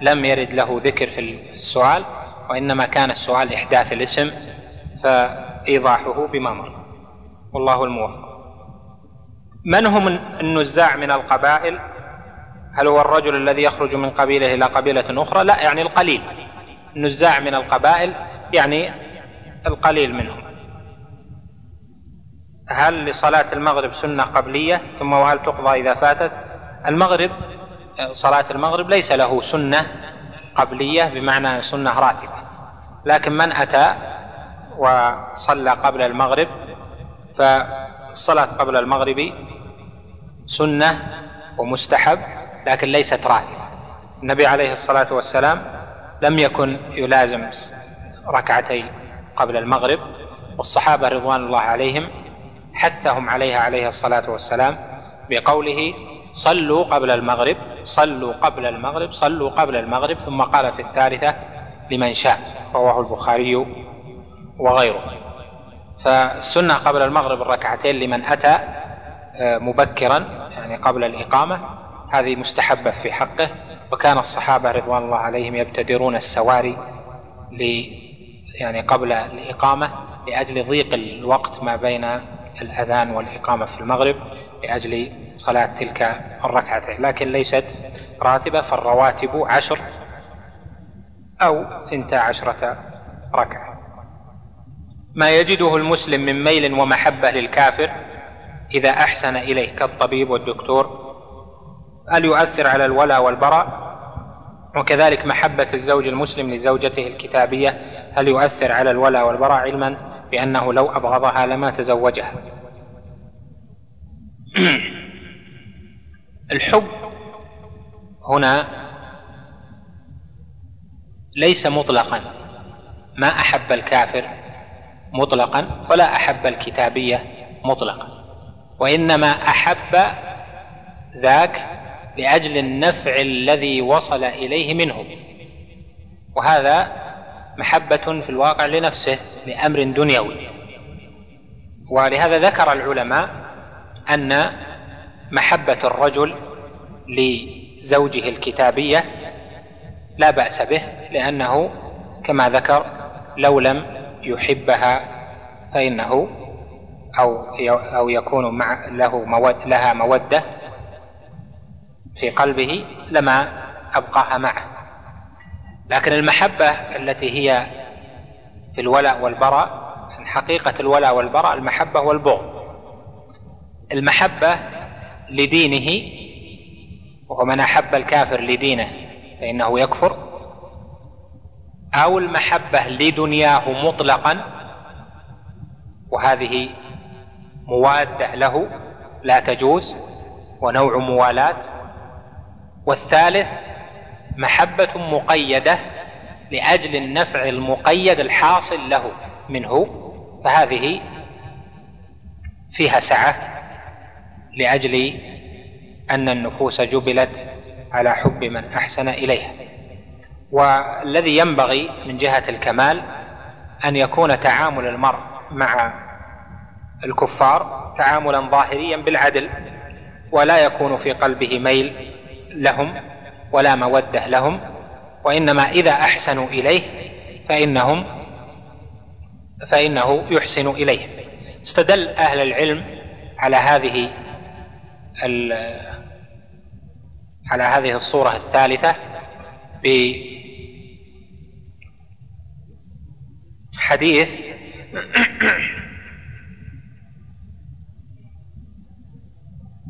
لم يرد له ذكر في السؤال وإنما كان السؤال إحداث الاسم فإيضاحه بما مر. والله الموفق. من هم النزاع من القبائل؟ هل هو الرجل الذي يخرج من قبيله إلى قبيلة أخرى؟ لا يعني القليل. النزاع من القبائل يعني القليل منهم. هل لصلاة المغرب سنة قبلية؟ ثم وهل تقضى إذا فاتت؟ المغرب صلاة المغرب ليس له سنة قبلية بمعنى سنة راتبة. لكن من أتى وصلى قبل المغرب فالصلاة قبل المغرب سنة ومستحب لكن ليست راتبة. النبي عليه الصلاة والسلام لم يكن يلازم ركعتي قبل المغرب والصحابة رضوان الله عليهم حثهم عليها عليه الصلاة والسلام بقوله صلوا قبل المغرب صلوا قبل المغرب صلوا قبل المغرب ثم قال في الثالثة لمن شاء رواه البخاري وغيره. فالسنة قبل المغرب الركعتين لمن أتى آه، مبكرا يعني قبل الإقامة هذه مستحبة في حقه وكان الصحابة رضوان الله عليهم يبتدرون السواري ل يعني قبل الإقامة لأجل ضيق الوقت ما بين الأذان والإقامة في المغرب لأجل صلاة تلك الركعتين لكن ليست راتبة فالرواتب عشر أو ثنتا عشرة ركعة. ما يجده المسلم من ميل ومحبة للكافر إذا أحسن إليه كالطبيب والدكتور هل يؤثر على الولاء والبراء؟ وكذلك محبة الزوج المسلم لزوجته الكتابية هل يؤثر على الولاء والبراء علما؟ بأنه لو أبغضها لما تزوجها. الحب هنا ليس مطلقا. ما أحب الكافر مطلقا ولا أحب الكتابية مطلقا. وإنما أحب ذاك لأجل النفع الذي وصل إليه منه. وهذا محبة في الواقع لنفسه لأمر دنيوي. ولهذا ذكر العلماء أن محبة الرجل لزوجه الكتابية لا بأس به لأنه كما ذكر لو لم يحبها فإنه أو أو يكون مع له مود لها مودة في قلبه لما أبقاها معه. لكن المحبة التي هي في الولاء والبراء حقيقة الولاء والبراء المحبة والبغض المحبة لدينه وهو من أحب الكافر لدينه فإنه يكفر. أو المحبة لدنياه مطلقا وهذه موادة له لا تجوز ونوع موالاه والثالث محبة مقيدة لأجل النفع المقيد الحاصل له منه فهذه فيها سعة لأجل أن النفوس جبلت على حب من أحسن إليها. والذي ينبغي من جهة الكمال أن يكون تعامل المرء مع الكفار تعاملا ظاهريا بالعدل ولا يكون في قلبه ميل لهم ولا مودة لهم وإنما إذا أحسنوا إليه فإنهم فإنه يحسن اليهم استدل أهل العلم على هذه على هذه الصورة الثالثة بحديث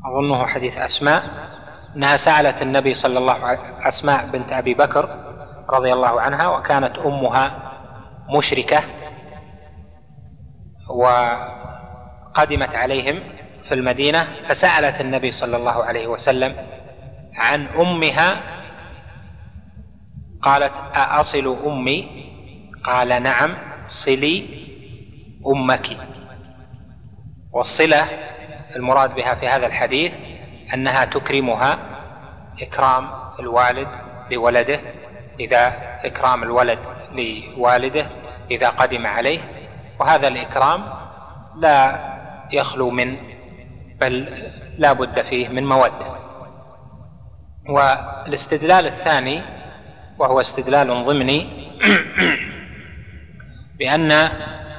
أظنه حديث أسماء أنها سألت النبي صلى الله عليه وسلم أسماء بنت أبي بكر رضي الله عنها وكانت أمها مشركة وقدمت عليهم في المدينة فسألت النبي صلى الله عليه وسلم عن أمها قالت أأصل أمي؟ قال نعم صلي أمك. والصلة المراد بها في هذا الحديث أنها تكرمها إكرام الوالد لولده إذا إكرام الولد لوالده إذا قدم عليه وهذا الإكرام لا يخلو من بل لا بد فيه من موده. والاستدلال الثاني وهو استدلال ضمني بأن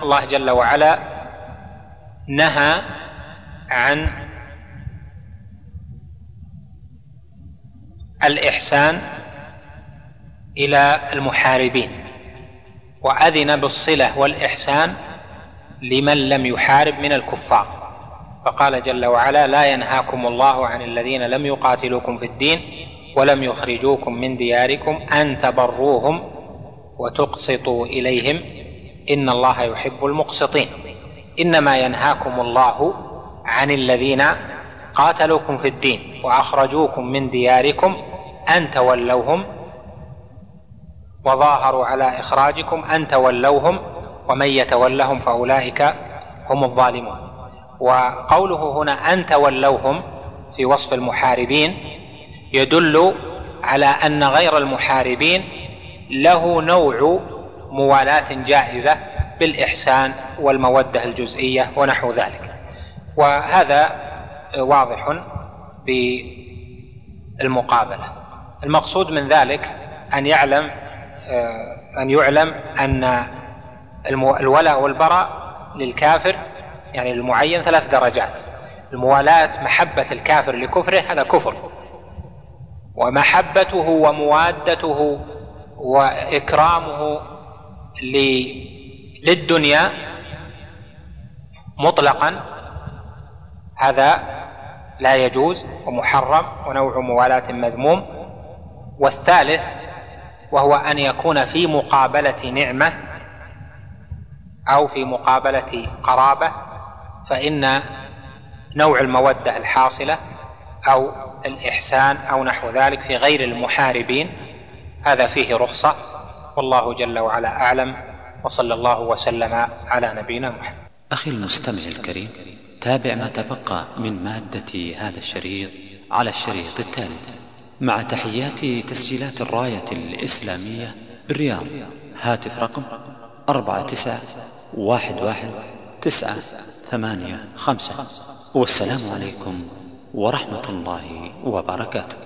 الله جل وعلا نهى عن الإحسان إلى المحاربين وأذن بالصلة والإحسان لمن لم يحارب من الكفار. فقال جل وعلا لا ينهاكم الله عن الذين لم يقاتلوكم في الدين ولم يخرجوكم من دياركم أن تبروهم وتقسطوا إليهم. إن الله يحب المقسطين. إنما ينهاكم الله عن الذين قاتلوكم في الدين وأخرجوكم من دياركم أن تولوهم وظاهروا على إخراجكم أن تولوهم ومن يتولهم فأولئك هم الظالمون. وقوله هنا أن تولوهم في وصف المحاربين يدل على أن غير المحاربين له نوع موالاة جائزة بالإحسان والمودة الجزئية ونحو ذلك. وهذا واضح بالمقابلة. المقصود من ذلك أن يعلم أن يعلم أن الولاء والبراء للكافر يعني المعين ثلاث درجات. الموالاة محبة الكافر لكفره هذا كفر. ومحبته وموادته وإكرامه للدنيا مطلقا هذا لا يجوز ومحرم ونوع موالاة مذموم. والثالث وهو أن يكون في مقابلة نعمة أو في مقابلة قرابة فإن نوع المودة الحاصلة أو الإحسان أو نحو ذلك في غير المحاربين هذا فيه رخصة. والله جل وعلا أعلم وصلى الله وسلم على نبينا محمد. أخي المستمع الكريم تابع ما تبقى من مادة هذا الشريط على الشريط التالي. مع تحيات تسجيلات الراية الإسلامية بالرياض. هاتف رقم أربعة تسعة واحد واحد تسعة ثمانية خمسة. والسلام عليكم ورحمة الله وبركاته.